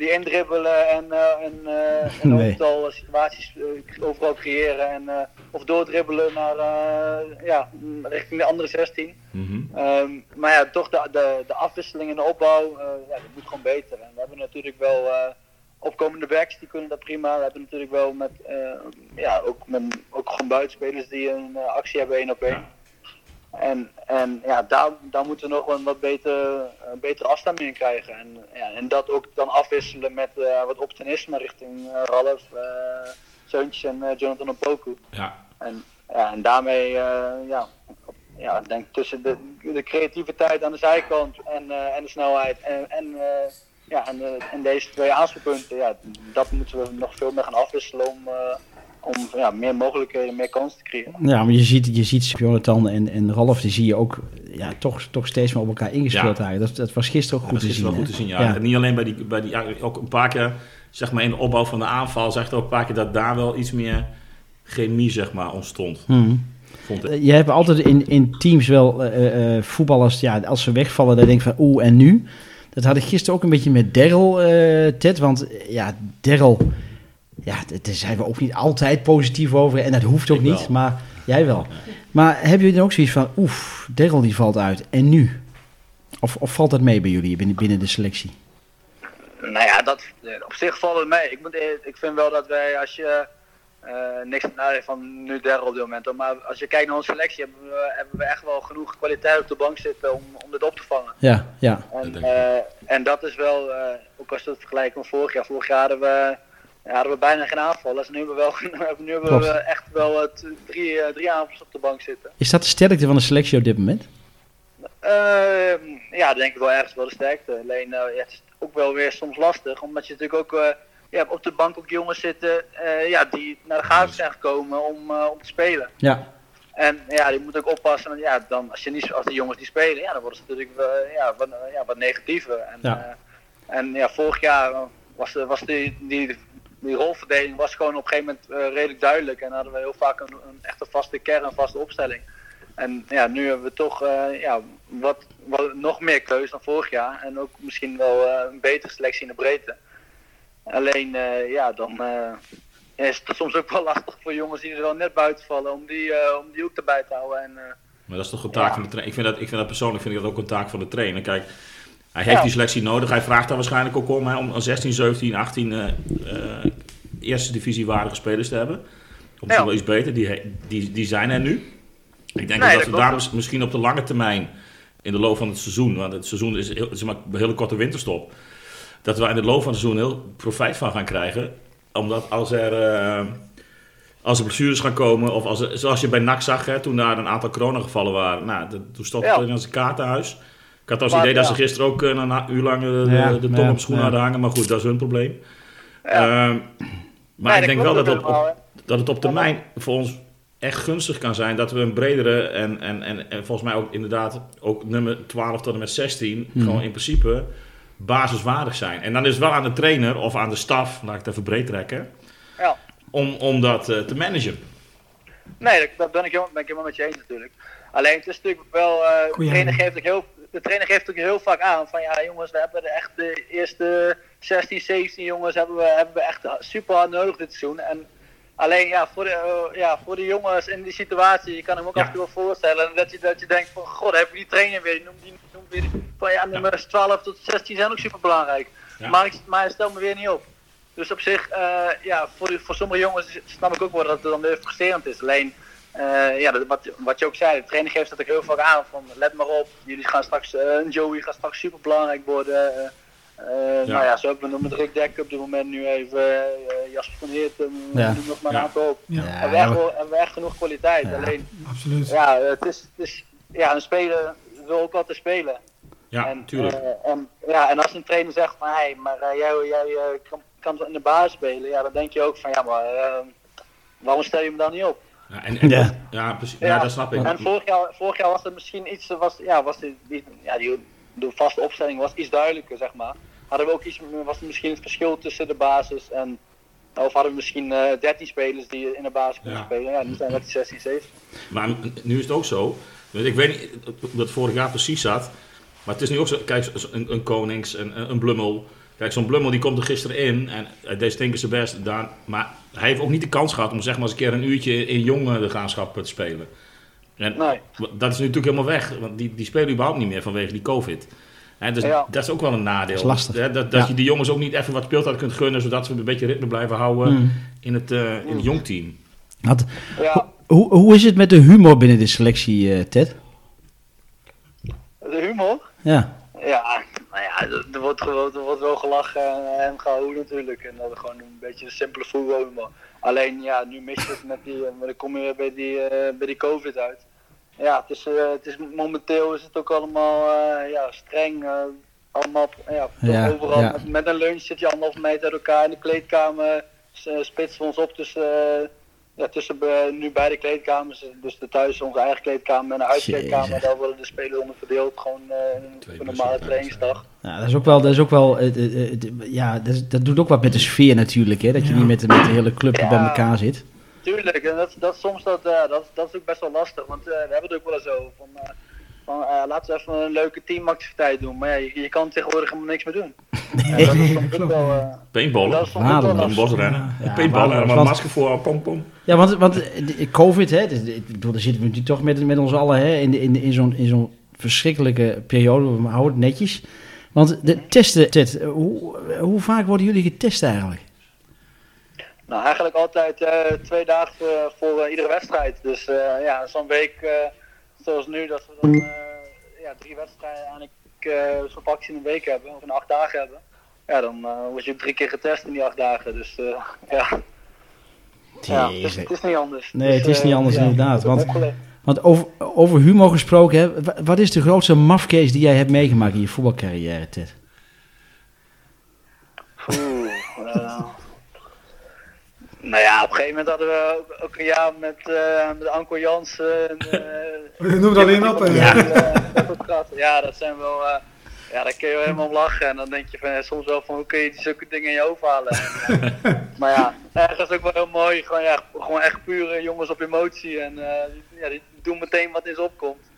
die indribbelen en, uh, en, uh, en nee. overal situaties overal creëren en of doordribbelen naar ja, richting de andere 16. Mm -hmm. um, maar ja, toch de, de, de afwisseling in de opbouw, ja, dat moet gewoon beter. En we hebben natuurlijk wel opkomende backs, die kunnen dat prima. We hebben natuurlijk wel met, ja, ook, met, ook gewoon buitenspelers die een actie hebben één op één. En, en ja, daar, daar moeten we nog een wat beter, uh, betere afstemming in krijgen. En, ja, en dat ook dan afwisselen met uh, wat optimisme richting uh, Ralf, Zeuntjes en Jonathan Opoku. Ja. En, ja, en daarmee, ja, ja, ik denk tussen de, de creativiteit aan de zijkant en, en de snelheid en, en ja, en, eh, en deze twee aanspeelpunten, ja, dat moeten we nog veel meer gaan afwisselen om, eh, om ja, meer mogelijkheden, meer kansen te creëren. Ja, maar je ziet, je ziet Jonathan en, en Ralf, die zie je ook ja, toch, toch steeds meer op elkaar ingespeeld Ja. eigenlijk. Dat, dat was gisteren ook goed te zien. goed te zien, ja. En niet alleen bij die, bij die ook een paar keer, zeg maar in de opbouw van de aanval, zag je ook een paar keer dat daar wel iets meer chemie, zeg maar, ontstond. Vond ik. Eh, Je hebt altijd in, in teams wel eh, eh, voetballers, ja, als ze wegvallen, dan denk ik van oeh, en nu? Dat had ik gisteren ook een beetje met Daryl, eh, Ted. Want ja, Daryl, ja, daar zijn we ook niet altijd positief over. En dat hoeft ook Ik niet, wel. maar jij wel. Maar hebben jullie dan ook zoiets van, oef, Daryl die valt uit. En nu? Of, of valt dat mee bij jullie binnen, binnen de selectie? Nou ja, dat, eh, op zich valt het mee. Ik, moet, ik vind wel dat wij, als je eh, niks nou, van nu derde op dit moment, maar als je kijkt naar onze selectie, hebben we, hebben we echt wel genoeg kwaliteit op de bank zitten om, om dit op te vangen. Ja, ja. En, ik eh, en dat is wel, eh, ook als je het vergelijkt met vorig jaar. Vorig jaar hadden we, ja, hadden we bijna geen aanvallers. En nu hebben we, wel, nu hebben we echt wel eh, drie, eh, drie aanvallers op de bank zitten. Is dat de sterkte van de selectie op dit moment? Ehm, ja, denk ik wel ergens wel de sterkte. Alleen eh, ja, het is ook wel weer soms lastig, omdat je natuurlijk ook ja, op de bank ook jongens zitten ja, die naar de gaten zijn gekomen om, om te spelen. Ja. En ja, die moet ook oppassen. Want ja, dan, als, je niet, als de jongens die spelen, ja, dan worden ze natuurlijk ja, wat, ja, wat negatiever. En Ja. en, ja vorig jaar was, was die, die, die rolverdeling was gewoon op een gegeven moment eh, redelijk duidelijk. En hadden we heel vaak een, een echte vaste kern, een vaste opstelling. En ja, nu hebben we toch eh, ja, wat, wat, nog meer keuze dan vorig jaar. En ook misschien wel eh, een betere selectie in de breedte. Alleen, ja, dan is het soms ook wel lastig voor jongens die er wel net buiten vallen. Om die, om die ook erbij te houden. En, Maar dat is toch een taak Ja. van de trainer. Ik vind, dat, ik vind dat persoonlijk vind ik dat ook een taak van de trainer. Kijk, hij heeft Ja. die selectie nodig. Hij vraagt daar waarschijnlijk ook om hè, om 16, 17, 18 eh, eh, eerste divisiewaardige spelers te hebben. Misschien Ja. wel iets beter. Die, die, die zijn er nu. Ik denk Nee, dat dat we daar mis- misschien op de lange termijn, in de loop van het seizoen, want het seizoen is, heel, het is maar een hele korte winterstop, dat we in de loop van het seizoen heel profijt van gaan krijgen. Omdat als er, eh, als er blessures gaan komen, of als er, zoals je bij NAC zag, hè, toen daar een aantal coronagevallen waren, nou, toen stopte Ja. er in zijn kaartenhuis. Ik had als Maar, idee dat ze gisteren ook eh, een uur lang eh, de, Ja, de tong ja, op schoenen ja. hadden hangen, maar goed, dat is hun probleem. Ja. Ehm, maar Nee, ik denk wel dat op, op, dat het op termijn voor ons echt gunstig kan zijn dat we een bredere en, en, en, en volgens mij ook inderdaad ook nummer 12 tot en met 16 Mhm. gewoon in principe basiswaardig zijn. En dan is het wel aan de trainer of aan de staf, laat ik het even breed trekken, Ja. om, om dat eh, te managen. Nee, dat, dat ben, ik helemaal, ben ik helemaal met je eens natuurlijk. Alleen het is natuurlijk wel, eh, de, trainer geeft ook heel, de trainer geeft ook heel vaak aan van ja jongens, we hebben de echt de eerste 16, 17 jongens hebben we, hebben we echt super hard nodig dit seizoen. En alleen ja voor, de, eh, ja, voor de jongens in die situatie, je kan hem ook Ja. af en toe wel voorstellen dat je, dat je denkt van god, heb je die trainer weer, die noemt, die noemt weer, van ja nummers 12 tot 16 zijn ook super belangrijk. Maar, ik, maar hij stelt me weer niet op. Dus op zich, eh, ja, voor, voor sommige jongens snap ik ook wel dat het dan weer frustrerend is. Alleen, eh, ja, dat, wat, wat je ook zei, de trainer geeft dat ook heel vaak aan. Van, let maar op, jullie gaan straks, eh, Joey gaat straks super belangrijk worden. eh, eh, Nou ja, zo hebben we nog met Rick Dekker op dit moment nu even, eh, Jasper van Heerten, Ja. nog maar een Ja. aantal op. Ja, hebben, we hebben we echt genoeg kwaliteit. Ja. Alleen, absoluut. ja, het is, het is, ja, een speler wil ook altijd spelen. Ja, en, tuurlijk. en, ja, en als een trainer zegt van, hé, maar jij, jij eh, kan, kan in de basis spelen, ja, dan denk je ook van, ja, maar waarom stel je me dan niet op? Ja, en, en- Ja. ja. precies. Ja, dat snap ik. En vorig jaar, vorig jaar was er misschien iets, was, ja, was die, die, ja, die, de vaste opstelling was iets duidelijker, zeg maar. Hadden we ook iets, was er misschien het verschil tussen de basis en, of hadden we misschien eh 13 spelers die in de basis konden Ja. spelen. Ja, nu zijn het 16, 17. Maar nu is het ook zo. Ik weet niet hoe dat vorig jaar precies zat. Maar het is nu ook zo. Kijk, een, een Konings, een, een Blummel. Kijk, zo'n Blummel die komt er gisteren in. En hij deed stinken zijn best. Daar, maar hij heeft ook niet de kans gehad om zeg maar eens een keer een uurtje in jonge de te spelen. En Nee. dat is nu natuurlijk helemaal weg. Want die, die spelen überhaupt niet meer vanwege die COVID. Dus Ja. dat is ook wel een nadeel. Dat is lastig. Hè, dat dat Ja. je die jongens ook niet even wat speeltijd kunt gunnen. Zodat ze een beetje ritme blijven houden Mm. in het, eh in het jongteam. Had- Ja, hoe, hoe is het met de humor binnen de selectie, eh, Ted? de humor. Ja. Ja, ja, er, wordt, gewoon- er wordt wel gelachen en, en gehouden natuurlijk. En dat is gewoon een beetje een simpele voetbalhumor. Alleen ja, nu mis je het met die, maar dan kom je weer bij die, eh, bij die covid uit. Ja, het is, eh, het is, momenteel is het ook allemaal eh, ja, streng. eh, allemaal, ja, Ja, overal ja. Met, met een lunch zit je anderhalf meter uit elkaar in de kleedkamer. Eh, spitsen we ons op tussen, eh, ja, tussen be- nu beide kleedkamers. Dus de thuis onze eigen kleedkamer en de huiskleedkamer. Jezus. Daar worden de spelers onder verdeeld, gewoon eh, Twee een normale trainingsdag. Ja, dat is ook wel, dat is ook wel eh, eh, eh, ja, dat, is- dat doet ook wat met de sfeer natuurlijk, hè? Dat je Ja. niet met, de- met de hele club Ja. bij elkaar zit. Tuurlijk, en dat, dat, soms dat, eh, dat, dat is ook best wel lastig, want eh, we hebben het ook wel eens over. Van, eh, van, eh, laten we even een leuke teamactiviteit doen, maar ja, je, je kan tegenwoordig helemaal niks meer doen. En dat is soms ook wel, eh, dat is soms ook wel bosrennen. Ja, Paintballen. een want- masker voor. Pom, pom. Ja, want, want eh, de- COVID, hè, dus, ik bedoel, daar zitten we natuurlijk toch met, met ons allen hè, in, in, in zo'n in zo'n verschrikkelijke periode. We houden het netjes. Want de testen, Ted, eh, hoe, hoe vaak worden jullie getest eigenlijk? Nou, eigenlijk altijd eh, twee dagen eh, voor eh, iedere wedstrijd. Dus eh, ja, zo'n week eh, zoals nu, dat we dan eh, ja, drie wedstrijden eigenlijk eh, zo'n vaccin in een week hebben, of in acht dagen hebben. Ja, dan eh, word je drie keer getest in die acht dagen. Dus ja, ja het, is, het is niet anders. Nee, het is niet anders ja, inderdaad, want-. Want over, over humor gesproken, hè, wa- wat is de grootste mafcase die jij hebt meegemaakt in je voetbalcarrière, Ted? Oeh, eh, nou ja, op een gegeven moment hadden we ook, ook een jaar met, eh met Anko Jansen. en, eh, Noem het alleen op. eh. Ja. Ja. dat ook gehad. ja, dat zijn wel. eh, ja, daar kun je wel helemaal om lachen. En dan denk je van, eh, soms wel van hoe kun je die zulke dingen in je hoofd halen. En, eh, maar ja, ergens ook wel heel mooi. Gewoon, ja, gewoon echt pure jongens op emotie. En eh, die- ja, die doen meteen wat in ze opkomt.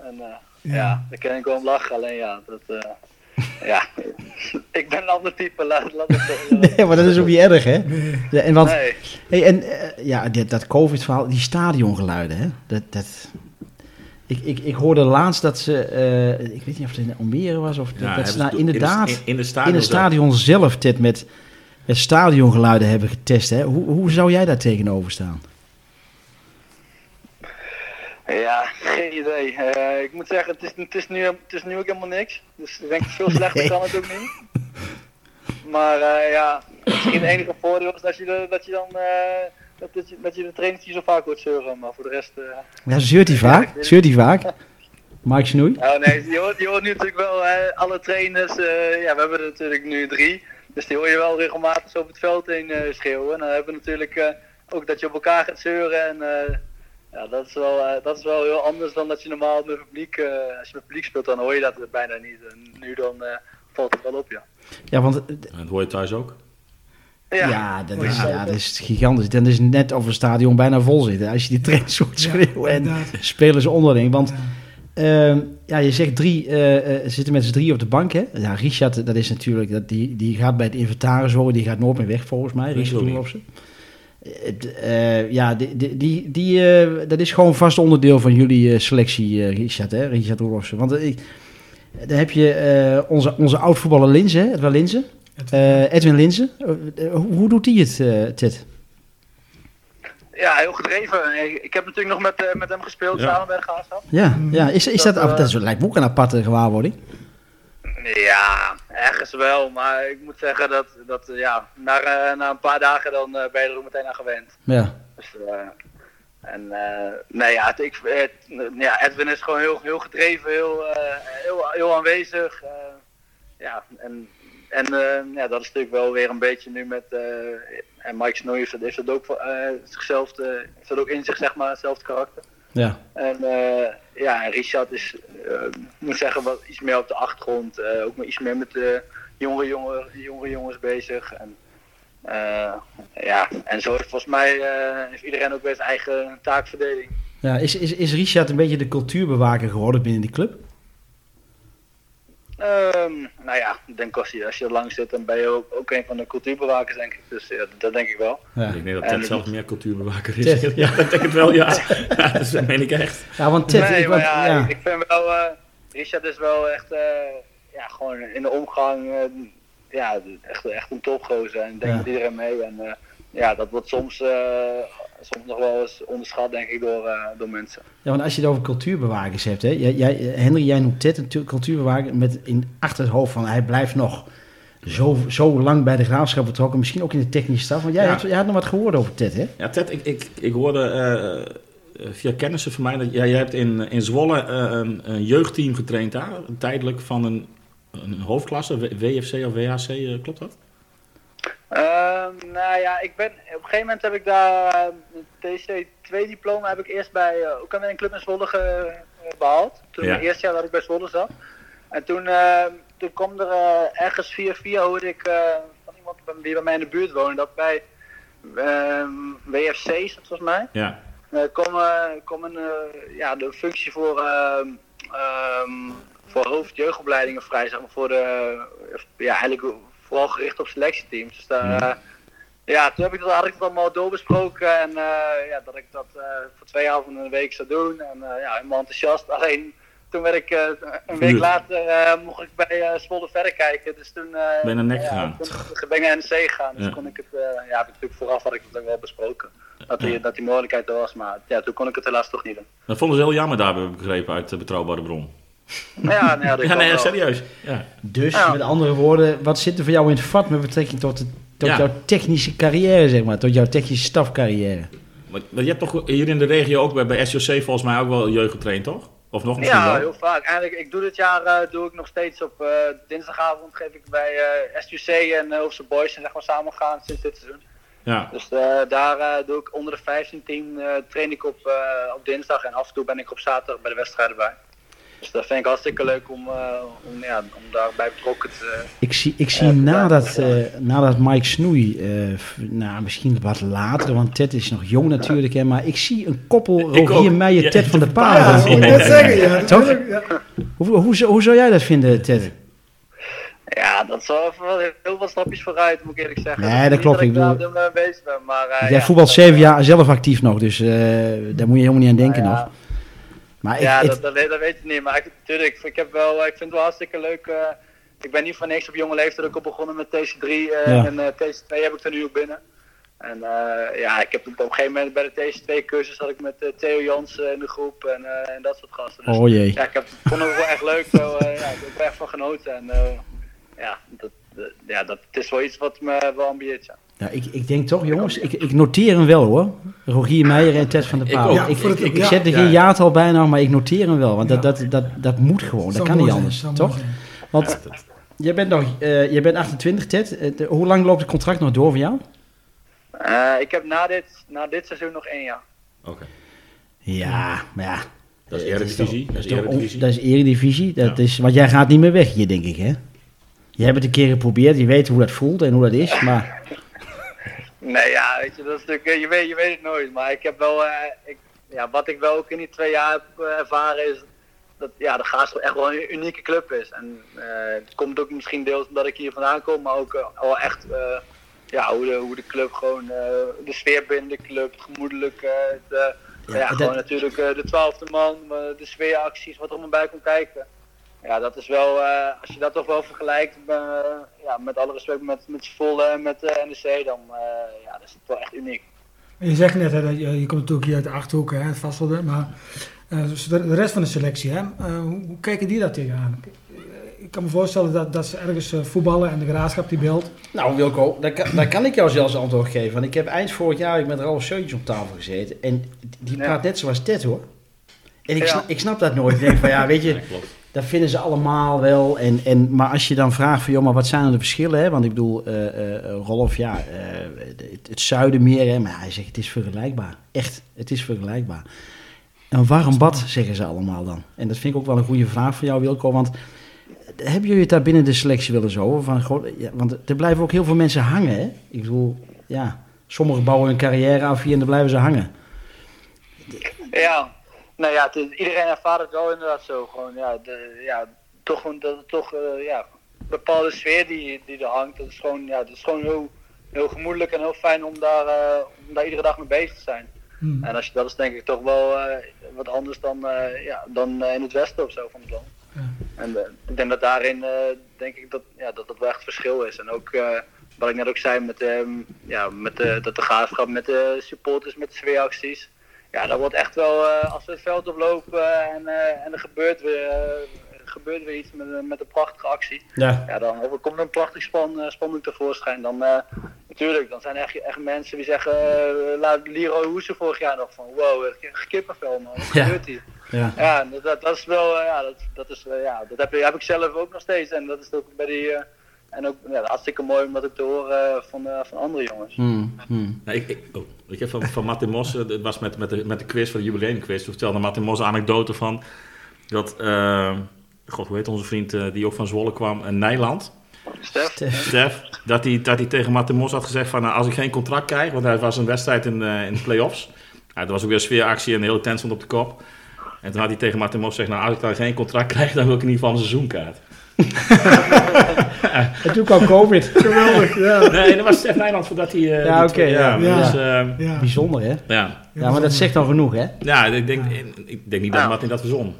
En eh, ja. Ja. daar kan ik wel om lachen. Alleen ja, dat. Ja, ik ben een ander type. Laat, laat het zo. Nee, maar dat is ook niet erg, hè? Ja, en want, Nee. hey, en eh, ja, dit- dat COVID-verhaal, die stadiongeluiden, hè? Dat, dat, ik, ik, ik hoorde laatst dat ze, eh, ik weet niet of het in Almere was, of dat, dat ze nou inderdaad In, in de in stadion. het stadion zelf, Ted, met, met stadiongeluiden hebben getest, hè? Hoe, hoe zou jij daar tegenover staan? Ja, geen idee. Eh, ik moet zeggen, het is, het, is nu, het is nu ook helemaal niks. Dus ik denk veel slechter kan het ook niet. Maar eh, ja, misschien het enige voordeel is dat je, de, dat je dan eh, dat, je, dat je de trainers niet zo vaak hoort zeuren. Maar voor de rest... Ja, zeurt hij vaak? Zeurt hij vaak? Mike Snoei? Oh nee, je hoort, je hoort nu natuurlijk wel hè, alle trainers. ja, we hebben er natuurlijk nu drie. Dus die hoor je wel regelmatig zo op het veld heen schreeuwen. En dan hebben we natuurlijk ook dat je op elkaar gaat zeuren. En ja, dat is, wel, eh, dat is wel heel anders dan dat je normaal met publiek, eh, als je met publiek speelt, dan hoor je dat bijna niet. En nu dan eh, valt het wel op, ja. Ja, want eh, Dat hoor je thuis ook. Ja, dat, is, ja, dat is gigantisch. Dan is net of het stadion bijna vol zit. Als je die trainers hoort Ja, schreeuwen en ze onderling. Want Ja. ehm, ja, je zegt drie, eh, eh, zitten met z'n drie op de bank. Hè? Ja, Richard, dat is natuurlijk, dat, die, die gaat bij het inventaris horen. Die gaat nooit meer weg volgens mij. Richard. Roelofsen. Eh, ja, die, die, die, die, eh, dat is gewoon vast onderdeel van jullie eh, selectie, eh, Richard, hè? Richard Roelofsen. Want ik, dan heb je eh, onze, onze oud-voetballer Linze, hè? Edwin Linze. Eh, Edwin Linze. Eh, hoe, hoe doet hij het, eh, Ted? Ja, heel gedreven. Ik, heb natuurlijk nog met, eh, met hem gespeeld Ja. samen bij de Graafschap. Ja, ja. Is, is dat, Dat, dat is, lijkt me ook een aparte gewaarwording. Ja, ergens wel. Maar ik moet zeggen dat, dat eh, ja, na, eh, na een paar dagen dan eh, ben je er ook meteen aan gewend. Ja. Dus, en nee, ja, het, ik, het- ja, Edwin is gewoon heel, heel gedreven, heel, heel, heel aanwezig. ja, en, en ja, dat is natuurlijk wel weer een beetje nu met. en Mike Snoei heeft, dat- heeft dat ook, zichzelf, heeft dat ook in zich, zeg maar, hetzelfde karakter. Ja. En ja, Richard is, ik moet zeggen, wat iets meer op de achtergrond. eh, ook maar iets meer met de jongere, jonge, jongere jongens bezig. En, eh, ja, en zo heeft volgens mij eh, heeft iedereen ook weer zijn eigen taakverdeling. ja. Is, is, is Richard een beetje de cultuurbewaker geworden binnen die club? Ehm, nou ja, ik denk als je, als je er lang zit, dan ben je ook, ook een van de cultuurbewakers, denk ik. Dus ja, dat denk ik wel. Ja, Ik denk dat Ted ik zelf moet- meer cultuurbewaker is. Ted, ja, dat denk ik wel, ja. ja dat meen ik echt. ja want Ted... nee, ik, want- ja, ja. Ik, vind wel, eh, Richard is wel echt, eh, ja, gewoon in de omgang, eh, ja, echt, echt een topgozer. En ik denk Ja. met iedereen mee. En eh, ja, dat wordt soms, eh, soms nog wel eens onderschat, denk ik, door, eh, door mensen. Ja, want als je het over cultuurbewakers hebt, hè, jij, jij, Henry, jij noemt Ted een tu- cultuurbewaker met in achter het hoofd van hij blijft nog zo, zo lang bij de graafschap betrokken, misschien ook in de technische staf. Want jij, Ja. hebt, jij had nog wat gehoord over Ted, hè? Ja, Ted, ik, ik, ik hoorde via kennissen van mij dat jij, jij hebt in, in Zwolle eh, een, een jeugdteam getraind daar, tijdelijk van een een hoofdklasse, WFC of WHC, eh, klopt dat? Ehm, nou ja, ik ben, op een gegeven moment heb ik daar eh, een TC2-diploma heb ik eerst bij, eh, ook een club in Zwolle ge- eh, behaald. Toen Ja. het eerste jaar dat ik bij Zwolle zat. En toen, eh, toen kwam er eh, ergens via via hoorde ik eh, van iemand die bij mij in de buurt woonde, dat bij ehm, WFC is dat volgens mij. Ja. Er kwam, eh, kwam een, eh, ja, de functie voor, ehm, voor hoofdjeugdopleidingen vrij, zeg maar, voor de, ja, eigenlijk vooral gericht op selectieteams. Dus daar, eh, ja, toen heb ik dat, had ik het allemaal doorbesproken en eh, ja, dat ik dat eh, voor twee avonden in de week zou doen. En eh, ja, helemaal enthousiast. Alleen toen werd ik, eh, een week later eh, mocht ik bij eh Zwolle verder kijken. Dus toen eh, Ben je naar NEC gegaan? Ben ik naar NEC gegaan. Dus Ja. kon ik het, eh, ja, heb ik natuurlijk vooraf had ik het ook wel besproken. Dat die, dat die mogelijkheid er was, maar ja, toen kon ik het helaas toch niet doen. Dat vonden ze heel jammer daar, heb ik begrepen, uit de betrouwbare bron. Ja, nou dat Ja, nee, serieus. Ja. Dus, Ja. met andere woorden, wat zit er voor jou in het vat met betrekking tot, de- tot Ja. jouw technische carrière, zeg maar, tot jouw technische stafcarrière? Maar, maar je hebt toch hier in de regio ook bij, bij SJC volgens mij ook wel jeugd getraind, toch? Of nog misschien Ja, wel? heel vaak. Eigenlijk, ik doe dit jaar eh, doe ik nog steeds op eh, dinsdagavond geef ik bij eh SUC en uh, Hoofdse Boys en zeg maar samen gaan sinds dit seizoen. Ja. Dus eh, daar eh, doe ik onder de 15 team eh, train ik op, eh, op dinsdag en af en toe ben ik op zaterdag bij de wedstrijden bij. Dus dat vind ik hartstikke leuk om, eh, om, ja, om daarbij betrokken te Ik zie, ik zie Ja, nadat, ja. nadat Mike Snoei, eh, f- nou, misschien wat later, want Ted is nog jong natuurlijk, hè, maar ik zie een koppel Rogier. Meijer, Ja, Ted van der Ja, Paarden. dat wil ik zeggen. Ja, Toch? ja. Hoe, hoe, zou- hoe zou jij dat vinden, Ted? Ja, dat is wel heel wat stapjes vooruit, moet ik eerlijk zeggen. Nee, dat klopt, ik ik daar bedoel- mee bezig ben, maar... eh, Jij ja, voetbalt dat- zeven jaar zelf actief nog, dus eh, daar moet je helemaal niet aan denken Ja. nog. Maar ik, Ja, het- dat, dat, weet, dat weet ik niet. Maar ik, natuurlijk, ik, heb wel, ik vind het wel hartstikke leuk. eh, ik ben niet voor niks op jonge leeftijd ook al begonnen met TC3. eh, Ja. En eh, TC2 heb ik er nu ook binnen. En eh, ja, ik heb op een gegeven moment bij de TC2-cursus had ik met eh, Theo Jansen in de groep en, eh, en dat soort gasten. Dus, oh jee. Ja, ik heb, vond het wel echt leuk. Zo, eh, ja, ik heb er echt van genoten. En eh, ja, dat, dat- ja dat, het is wel iets wat me wel ambieert. Ja. Ja, ik, ik denk toch, jongens, ik, ik noteer hem wel hoor. Rogier Meijer en Ted van der Ik Paal. Ik, ik, ja. zet er Ja. geen jaartal bij nog, maar ik noteer hem wel. Want dat, Ja. dat, dat, dat moet gewoon, dat kan niet anders, toch? Want jij bent, nog, eh, jij bent 28, Ted. Eh, de- hoe lang loopt het contract nog door voor jou? Eh, ik heb na dit, na dit seizoen nog één jaar. Oké. Ja, maar ja. Dat is Eh, Eredivisie. Dat is Eredivisie. Dat is eredivisie. Dat Ja. is, want jij gaat niet meer weg hier, denk ik, hè? Je hebt het een keer geprobeerd. Je weet hoe dat voelt en hoe dat is. Maar Nee, ja, weet je, dat is natuurlijk, eh, je, weet, je weet het nooit. Maar ik heb wel, eh, ik, ja, wat ik wel ook in die twee jaar heb eh, ervaren is dat ja, de Gaas echt wel een unieke club is. En het komt ook misschien deels omdat ik hier vandaan kom, maar ook eh, wel echt ja, hoe, de, hoe de club gewoon, de sfeer binnen de club, het gemoedelijk, Ja, dat- gewoon natuurlijk de twaalfde man, de sfeeracties, wat er allemaal bij komt kijken. Ja, dat is wel, eh, als je dat toch wel vergelijkt, eh, ja, met alle respect met, met Zwolle en met de NEC, dan eh, ja, dat is het wel echt uniek. Je zegt net, hè, dat je, je komt natuurlijk hier uit de Achterhoek, hè, het Vasselde, maar eh, dus de, rest van de selectie, hè, eh, hoe, kijken die daar tegenaan? Ik kan me voorstellen dat, dat ze ergens eh, voetballen en de graafschap die beeld. Nou, Wilco, daar kan, daar kan ik jou zelfs antwoord geven. Want ik heb eind vorig jaar ik met Ralf Seuntjes op tafel gezeten. En die Ja. praat net zoals Ted, hoor. En ik, Ja. snap, ik snap dat nooit. Ik denk van, ja, weet je, Ja, klopt. Dat vinden ze allemaal wel. En, en, maar als je dan vraagt van, joh, maar wat zijn er de verschillen? Hè? Want ik bedoel, eh, Rolf, ja, het, het zuiden meer, hè? Maar hij zegt, het is vergelijkbaar. Echt, het is vergelijkbaar. Een warm bad, zeggen ze allemaal dan. En dat vind ik ook wel een goede vraag voor jou, Wilco. Want hebben jullie het daar binnen de selectie wel eens over? Van, goh, ja, want er blijven ook heel veel mensen hangen, hè? Ik bedoel, ja, sommigen bouwen hun carrière af hier en dan blijven ze hangen. Ja, nou ja, het iedereen ervaart het wel inderdaad zo. Gewoon, ja, de, ja toch, gewoon dat het toch, eh, ja, een bepaalde sfeer die, die er hangt. Dat is gewoon, ja, dat is gewoon heel, heel gemoedelijk en heel fijn om daar, eh, om daar iedere dag mee bezig te zijn. Hmm. En als je, dat is denk ik toch wel eh, wat anders dan, ja, dan in het westen of zo van het land. Ja. En ik denk dat daarin, denk ik dat, ja, dat dat wel echt verschil is. En ook, wat ik net ook zei, met, ehm, ja, met de, dat de graafschap, met de supporters, met de sfeeracties. Ja, dat wordt echt wel, eh, als we het veld oplopen en, eh, en er gebeurt weer, eh, gebeurt weer iets met, een- met een prachtige actie. Ja. Ja, dan of er komt een prachtig span, spandoek tevoorschijn. Dan, natuurlijk, dan zijn er echt, echt mensen die zeggen, laat Leroy Hoesen vorig jaar nog van, wow, kippenvel man, wat Ja. gebeurt hier? Ja. Ja, dat- dat, is wel, ja, dat, dat, is, ja, dat heb, heb ik zelf ook nog steeds. En dat is ook bij die, en ook ja, hartstikke mooi om dat ook te horen eh, van, eh, van andere jongens. Hmm, hmm. Nee, ik, ik, oh, ik heb van, van Martin Mos, eh, het was met, met, de, met de quiz, van de jubileumquiz, toen vertelde Martin Mos een anekdote van dat, eh, god, hoe heet onze vriend eh, die ook van Zwolle kwam, eh, Nijland, Stef? Stef. Stef, dat hij, dat hij tegen Martin Mos had gezegd van, nou, als ik geen contract krijg, want hij was een wedstrijd in, eh, in de play-offs, ja, er was ook weer een sfeeractie en de hele tent stond op de kop. En toen had hij tegen Martin Mos gezegd, nou, als ik dan geen contract krijg, dan wil ik in ieder geval een seizoenkaart. En toen kwam COVID. Geweldig, ja. Nee, dat was Stef Nijland voordat hij... eh, Ja, oké, ja. Dus, eh, ja. Bijzonder, hè? ja. Ja, maar dat zegt dan genoeg, hè? Ja, ik denk, ik denk niet dat Ja. Martin dat verzon.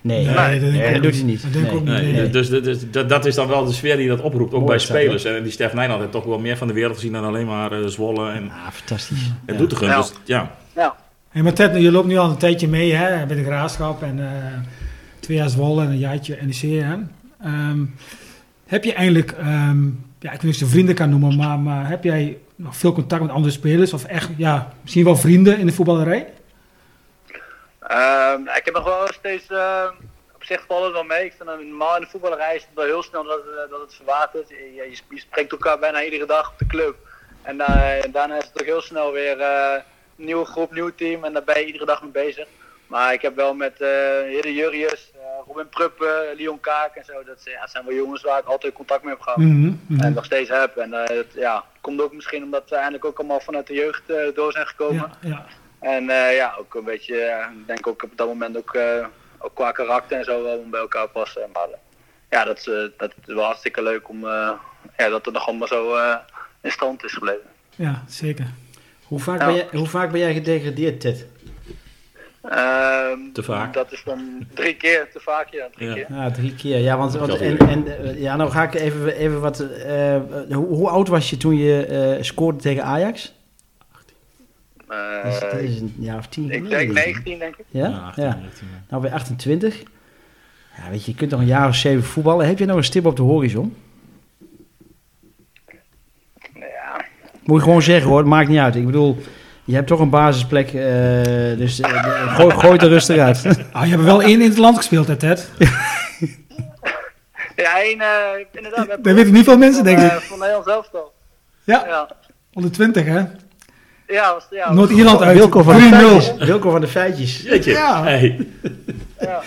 Nee, Nee, dat denk ik Nee, dat doet niet. hij niet. Dat denk ik Nee. ook niet. Nee, nee. Dus, dus dat, dat is dan wel de sfeer die dat oproept, ook Mooi bij dat, spelers. En die Stef Nijland heeft toch wel meer van de wereld gezien dan alleen maar eh, Zwolle en, Ah, fantastisch. en Ja. Doetinchem. Ja. Dus ja, Ja. Hey, maar Ted, je loopt nu al een tijdje mee hè, bij de Graafschap en eh, twee jaar Zwolle en een jaartje NEC. Hè. Ehm, heb je eigenlijk, ehm, ja, ik weet niet of je vrienden kan noemen, maar, maar heb jij nog veel contact met andere spelers? Of echt, ja, misschien wel vrienden in de voetballerij? Ehm, ik heb nog wel steeds, op zich valt het wel mee. Ik vind dat normaal in de voetballerij is het wel heel snel dat, eh, dat het verwatert. Je, je, spreekt elkaar bijna iedere dag op de club. En eh, daarna is het ook heel snel weer eh, een nieuwe groep, nieuw team. En daar ben je iedere dag mee bezig. Maar ik heb wel met uh, Hidde Jurrius, eh, Robin Pruppen, Leon Kaak en zo. Dat zijn- ja, dat zijn wel jongens waar ik altijd contact mee heb gehad. Mhm, mhm. En nog steeds heb. En eh, het ja, komt ook misschien omdat we eigenlijk ook allemaal vanuit de jeugd eh, door zijn gekomen. Ja, ja. En eh, ja, ook een beetje, eh, ik denk ook op dat moment ook, eh, ook qua karakter en zo wel om bij elkaar passen. Maar eh, ja, dat is, eh, dat is wel hartstikke leuk om, eh, ja, dat het nog allemaal zo eh, in stand is gebleven. ja, zeker. Hoe vaak, Ja. ben jij, hoe vaak ben jij gedegradeerd, Ted? Ehm, Te vaak. Dat is dan drie keer, te vaak ja, drie Ja. keer. Ja, drie keer. Ja, want, en, en, eh, ja, nou ga ik even, even wat. eh, hoe, hoe oud was je toen je eh, scoorde tegen Ajax? Eh, Dat is, dat is een jaar of tien ik denk denk 19 denk ik. Ja? ja, Ja. 18, 19, ja. Nou, bij 28. Ja, weet je, je kunt nog een jaar of zeven voetballen. Heb je nou een stip op de horizon? Ja, Moet je gewoon zeggen hoor, het maakt niet uit. Ik bedoel, je hebt toch een basisplek, eh, dus de- gooi, gooi het er rustig uit. Ah, je hebt wel één in het land gespeeld, hè, Ted? ja één, eh, inderdaad. Dat weten niet veel mensen, denk ik. Van Nederland zelf al. Ja, Ja, onder 20, hè? ja, was, ja, Noord-Ierland uit. Wilco van de 3-0. feitjes. Wilco van de feitjes. Jeetje, Ja. hey. ja.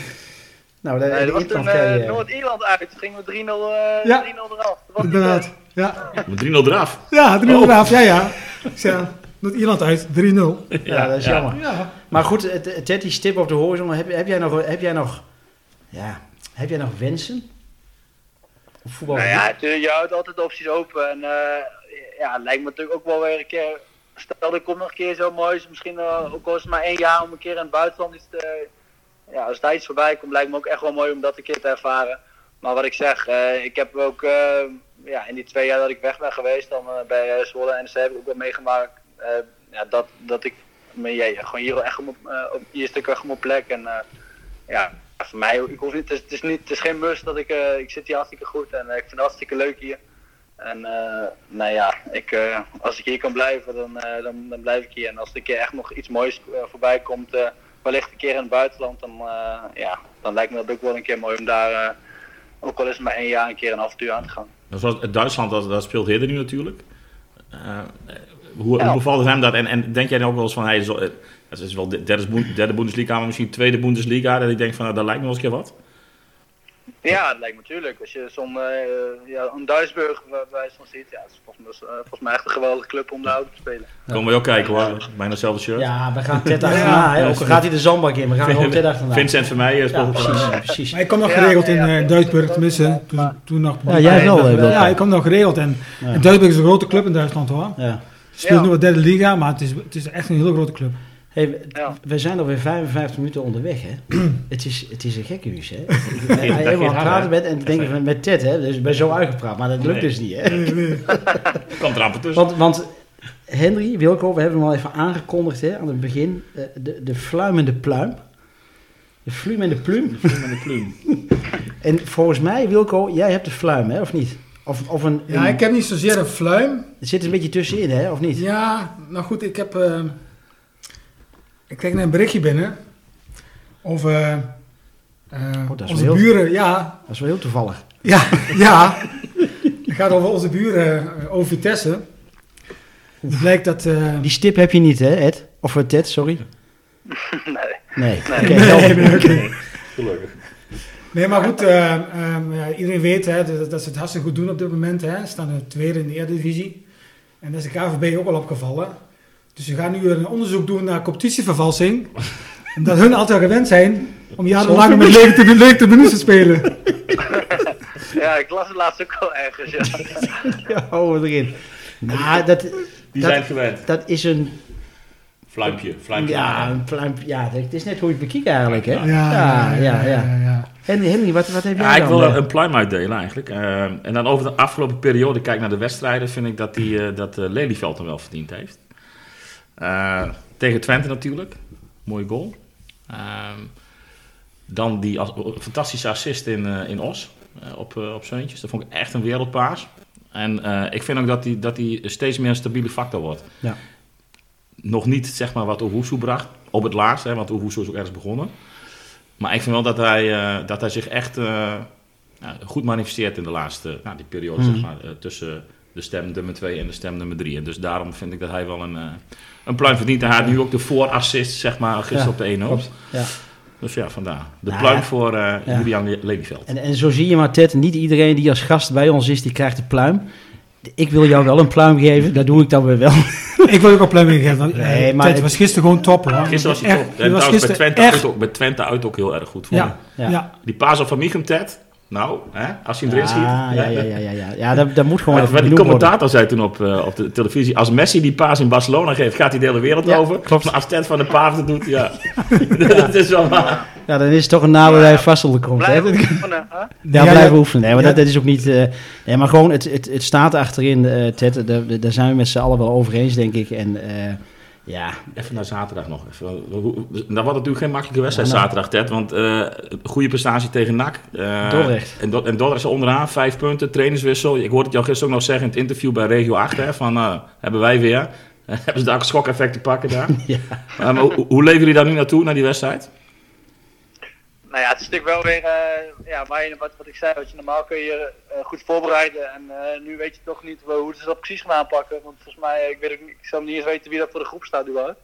Nou, de, Nee, was toen Noord-Ierland uit. Gingen we 3-0 eh, Ja. 3-0 eraf. Dat was die Inderdaad. tijd. Ja, Met 3-0 eraf. ja 3-0 Oh. eraf. Ja, ja. Ik zei, Noord-Ierland uit, 3-0. Ja, dat is jammer. Ja. Maar goed, het- die stip op de horizon. Heb, heb jij nog, heb jij nog, ja, heb jij nog wensen? Op voetbal? Nou ja, tuurlijk, je houdt altijd de opties open. En eh, ja, het lijkt me natuurlijk ook wel weer een keer. Stel, er komt nog een keer zo moois. Misschien eh, ook al is het maar één jaar om een keer in het buitenland iets te. Ja, als daar iets voorbij komt, lijkt me ook echt wel mooi om dat een keer te ervaren. Maar wat ik zeg, eh, ik heb ook eh, ja, in die twee jaar dat ik weg ben geweest, dan eh, bij eh, Zwolle en NEC heb ik ook wel meegemaakt eh, ja, dat, dat ik me, ja, gewoon hier echt op, eh, op hier stuk echt op mijn plek. En eh, ja, voor mij, ik hoef niet, het, is, niet, het is geen must dat ik, eh, ik zit hier hartstikke goed en eh, ik vind het hartstikke leuk hier. En eh, nou ja, ik, eh, als ik hier kan blijven, dan, eh, dan, dan blijf ik hier. En als er een keer echt nog iets moois eh, voorbij komt, eh, wellicht een keer in het buitenland, dan, eh, ja, dan lijkt me dat ook wel een keer mooi om daar, eh, ook al het maar één jaar, een keer een avontuur aan te gaan. Duitsland, dat, dat speelt Hidden nu natuurlijk. Hoe, Ja. hoe bevalt het hem dat? En, en denk jij dan ook wel eens van, hey, zo, eh, het is wel de derde, derde Bundesliga, maar misschien tweede Bundesliga, dat ik denk van, nou, dat lijkt me wel eens een keer wat. Ja, dat lijkt me natuurlijk. Als je zo'n eh ja, een Duisburg waar waar je van ziet, ja, het is volgens, mij- eh, volgens mij echt een geweldige club om daar ook te spelen. Komen we ook kijken hoor, bijna hetzelfde shirt. Ja, we gaan Ted achterna. hè. Ook al gaat hij de zandbak in, we gaan gewoon Ted achterna. Vincent van mij eh, Ja, precies, precies. Maar ik kom nog Ja, geregeld ja, in ja. eh, Duitsburg, tenminste. Toen, toen nog. Ja, jij wel, Ja. Ja, ik kom nog geregeld. En Ja. en Duitsburg is een grote club in Duitsland hoor. Ja. Speelt Ja. nu wat derde liga, maar het is, het is echt een hele grote club. Hey, we, Ja. we zijn alweer 55 minuten onderweg, hè? het, is, het is een gekke huis, hè? Hij gaat helemaal aan het praten bent en te denken van, met Ted, hè? Dus ik ben zo uitgepraat, maar dat lukt Nee. dus niet, hè? Komt er amper tussen. Want, want Henry, Wilco, we hebben hem al even aangekondigd, hè? Aan het begin. eh, de, de fluimende pluim. De fluimende pluim. Met de pluim. En volgens mij, Wilco, jij hebt de fluim, hè? Of niet? Of, of een, Ja, ik heb niet zozeer een fluim. Het zit een beetje tussenin, hè? Of niet? Ja, nou goed, ik heb... eh, ik kreeg net een berichtje binnen. over eh, Oh, dat is onze buren. Ja, Dat is wel heel toevallig. ja, ja. Het gaat over onze buren, eh, over Vitesse. Het blijkt dat... eh, Die stip heb je niet, hè, Ed? Of Ted, sorry. Nee. Nee. Nee. Nee, nee, oké. Gelukkig. Nee, maar goed, eh, ehm, ja, iedereen weet hè, dat, dat ze het hartstikke goed doen op dit moment. Hè. Ze staan er tweede in de Eredivisie. En dat is de KVB ook al opgevallen. Dus ze gaan nu een onderzoek doen naar competitievervalsing. Omdat hun altijd gewend zijn om jarenlang met lege tribunes te spelen. Ja, ik las het laatst ook wel ergens. Ja. Ja, oh, erin. Nou, dat, Die Dat- zijn gewend. dat is een... Fluimpje. Fluimpje. Ja, een pluim, ja, het is net hoe je het bekijkt eigenlijk, hè? Ja, ja, ja. ja, ja. Henry, Henry wat, wat heb jij Ja, ik wil eh? een pluim uitdelen eigenlijk. Eh, en dan over de afgelopen periode, kijk naar de wedstrijden, vind ik dat, die, eh, dat eh, Lelyveld hem wel verdiend heeft. Tegen Twente natuurlijk. Mooie goal. Ehm, dan die as- fantastische assist in, in Os op, op Zeuntjes. Dat vond ik echt een wereldpaas. En ik vind ook dat hij dat die steeds meer een stabiele factor wordt. Ja. Nog niet zeg maar wat Owusu bracht op het laatst, hè, want Owusu is ook ergens begonnen. Maar ik vind wel dat hij, eh, dat hij zich echt eh, ja, goed manifesteert in de laatste nou, die periode Mhm. zeg maar, eh, tussen de stem nummer 2 en de stem nummer 3. En dus daarom vind ik dat hij wel een, een pluim verdient. En hij had nu ook de voorassist zeg maar, gisteren Ja, op de 1-0. klopt. Ja. Dus ja, vandaar. De Nou, pluim voor Ja. Julian Lelyveld. En, en zo zie je maar, Ted, niet iedereen die als gast bij ons is, die krijgt een pluim. Ik wil jou wel een pluim geven, dat doe ik dan weer wel. Ik wil ook een pluim geven. want, eh, Nee, maar Ted het- was gisteren gewoon top hoor. Gisteren was hij Echt, top. hij En was trouwens bij Twente, echt- uit ook, bij Twente uit ook heel erg goed. vond ik. Ja, Ja. ja. Die paas op Van Michum Ted, nou, hè, als hij hem erin schiet. Ah, ja, ja, ja, ja, ja. Ja, dat, dat moet gewoon Ja, even die worden. commentator zei toen op, eh, op de televisie: als Messi die paas in Barcelona geeft, gaat hij de hele wereld Ja, over. klopt. Maar als Ted van de het doet, ja. dat is wel waar. Ja, dan is het toch een nadeel dat hij vast komt. Ja, oefenen. Hè? Ja, blijven oefenen. Nee, maar Ja. dat, dat is ook niet... eh, nee, maar gewoon, het, het, het staat achterin, eh Ted. Daar, daar zijn we met z'n allen wel over eens, denk ik. En eh, ja, Even naar zaterdag nog. Even. Dat wordt natuurlijk geen makkelijke wedstrijd Ja, nou. zaterdag, Ted. Want eh goede prestatie tegen NAC. Dordrecht. En, Do- en Dordrecht is onderaan, vijf punten, trainerswissel. Ik hoorde het jou gisteren ook nog zeggen in het interview bij Regio 8. Hè, van, eh, hebben wij weer. hebben ze daar een schokeffect te pakken daar? Ja. Maar hoe, hoe leven jullie daar nu naartoe, naar die wedstrijd? Nou ja, het is natuurlijk wel weer, eh, ja, waar je, wat, wat ik zei, wat je normaal kun je eh, goed voorbereiden. En eh, nu weet je toch niet wel hoe ze dat precies gaan aanpakken. Want volgens mij, ik, weet ook niet, ik zou niet eens weten wie dat voor de groep staat überhaupt.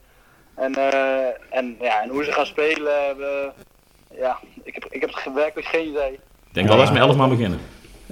En, eh, en, ja, en hoe ze gaan spelen, we, ja, ik heb, ik heb werkelijk geen idee. Ik denk wel dat ze met elf man beginnen.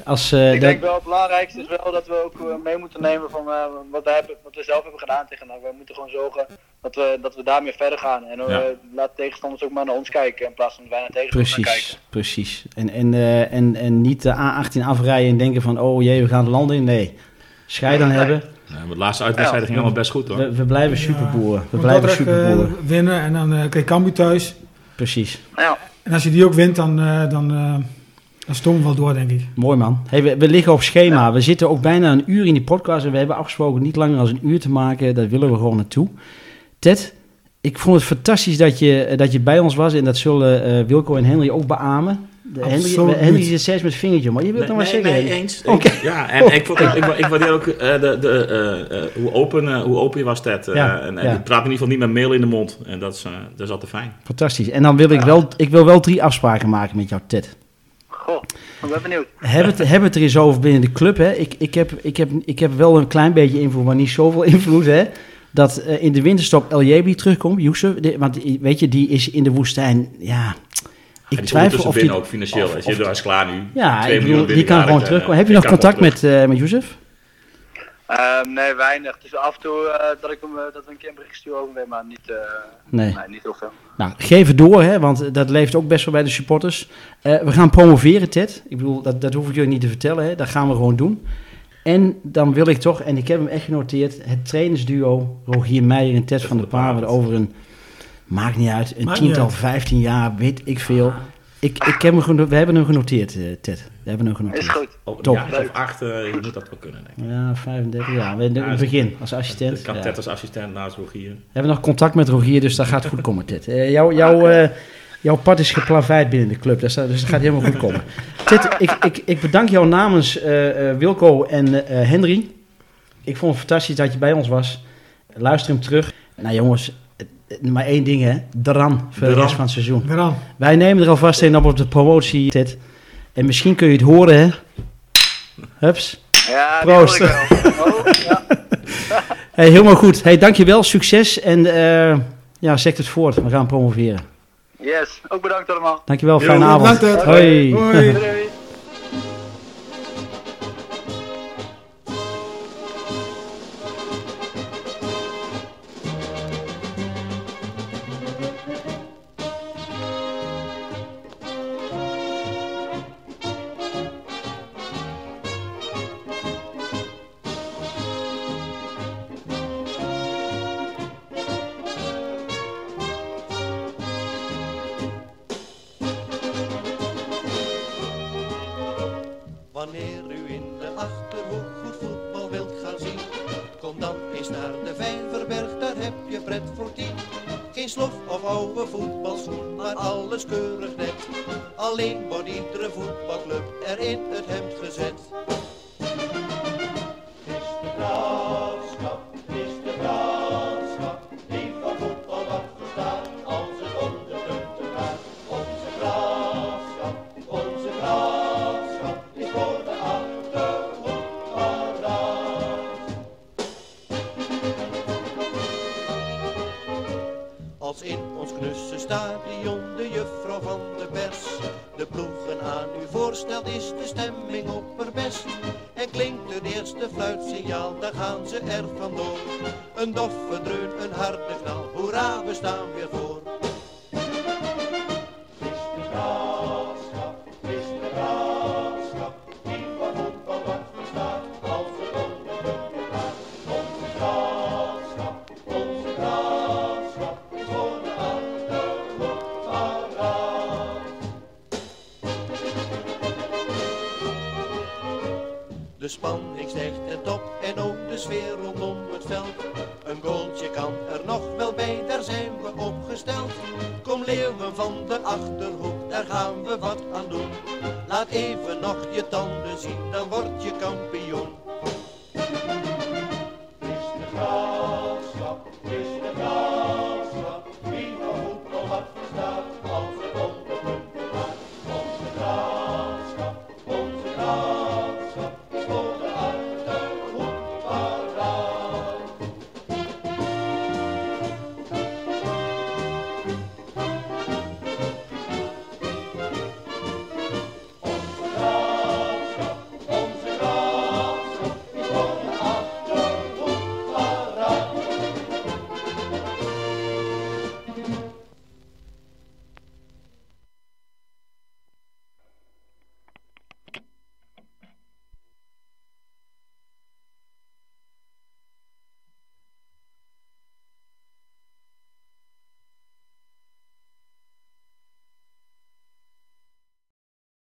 Als... eh, ik dat- denk wel het belangrijkste is wel dat we ook eh, mee moeten nemen van eh, wat, we hebben, wat we zelf hebben gedaan tegen NAC. We moeten gewoon zorgen dat we, dat we daarmee verder gaan. En eh, Ja. laat tegenstanders ook maar naar ons kijken in plaats van dat wij naar tegenstanders gaan kijken. Precies, precies. En, en, eh, en, en niet de A18 afrijden en denken van, oh jee, we gaan de land in. Nee, scheid dan hebben. Ja, maar de laatste uitwedstrijd ging allemaal best goed hoor. We, we blijven superboeren. We blijven superboeren. winnen en dan eh krijg je Cambuur thuis. Precies. Ja. En als je die ook wint, dan, eh dan, eh dan stomen we wel door, denk ik. Mooi man. Hey, we, we liggen op schema. We zitten ook bijna een uur in die podcast en we hebben afgesproken niet langer dan een uur te maken. Daar willen we gewoon naartoe. Ted, ik vond het fantastisch dat je, dat je bij ons was en dat zullen eh, Wilco en Henry ook beamen. De Henry. Henry zit steeds met het vingertje, maar je wilt nog maar zeggen. Henry. eens. Ja, en ik, vond, ik, ik, ik waardeer ook eh, de, de, eh, eh, hoe, open, eh, hoe open je was, Ted. Eh, Ja, en je praat in ieder geval niet met mail in de mond. En dat is, eh, dat is altijd fijn. Fantastisch. En dan wil ik wel, ik wil wel drie afspraken maken met jou, Ted. Goh, ik ben benieuwd. Hebben het, hebben het er eens over binnen de club. Hè? Ik, ik, heb, ik, heb, ik heb wel een klein beetje invloed, maar niet zoveel invloed. Hè? Dat eh, in de winterstop El Jebi terugkomt, Youssef. Want weet je, die is in de woestijn. Ja, ik twijfel of die. ook financieel. of- Als je of- daar is klaar nu. Ja, Twee ik bedoel, die kan gewoon terugkomen. Heb je nog contact met, eh met Youssef? Ehm, nee, weinig. Dus af en toe eh, dat, ik hem, dat we een keer een bericht sturen over hem, maar niet, eh, Nee. nee, niet heel veel. Nou, geef het door, hè, want dat leeft ook best wel bij de supporters. Eh, we gaan promoveren, Ted. Ik bedoel, dat, dat hoef ik jullie niet te vertellen. Hè. Dat gaan we gewoon doen. En dan wil ik toch, en ik heb hem echt genoteerd, het trainersduo Rogier Meijer en Ted van der Paarden over een, maakt niet uit, een Maakt tiental, uit. vijftien jaar, weet ik veel. Ik, ik heb hem geno- we hebben hem genoteerd, eh, Ted. We hebben hem genoteerd. Is goed. Een Top. jaar of acht, eh, je moet dat wel kunnen. Denk ik. Ja, 35 jaar. We in Ja, het is- begin, als assistent. Ik kan Ja. Ted als assistent naast Rogier. We hebben nog contact met Rogier, dus dat gaat goed komen, Ted. Eh, jouw, jouw, eh, jouw pad is geplaveid binnen de club, dus dat, dus dat gaat helemaal goed komen. Ted, ik, ik, ik bedank jou namens eh, eh, Wilco en eh, Henry. Ik vond het fantastisch dat je bij ons was. Luister hem terug. Nou jongens, eh, maar één ding, hè. Daran voor de, rest van het seizoen. Wij nemen er alvast een op op de promotie zit. En misschien kun je het horen, hè. Hups. Ja, Proost. Ik. Oh, ja. hey, helemaal goed. Hey, dankjewel. Succes. En eh, ja, zeg het voort. We gaan promoveren. Yes. Ook bedankt allemaal. Dankjewel. Fijne avond. Bedankt. Hoi. Hoi. Hoi. الشقر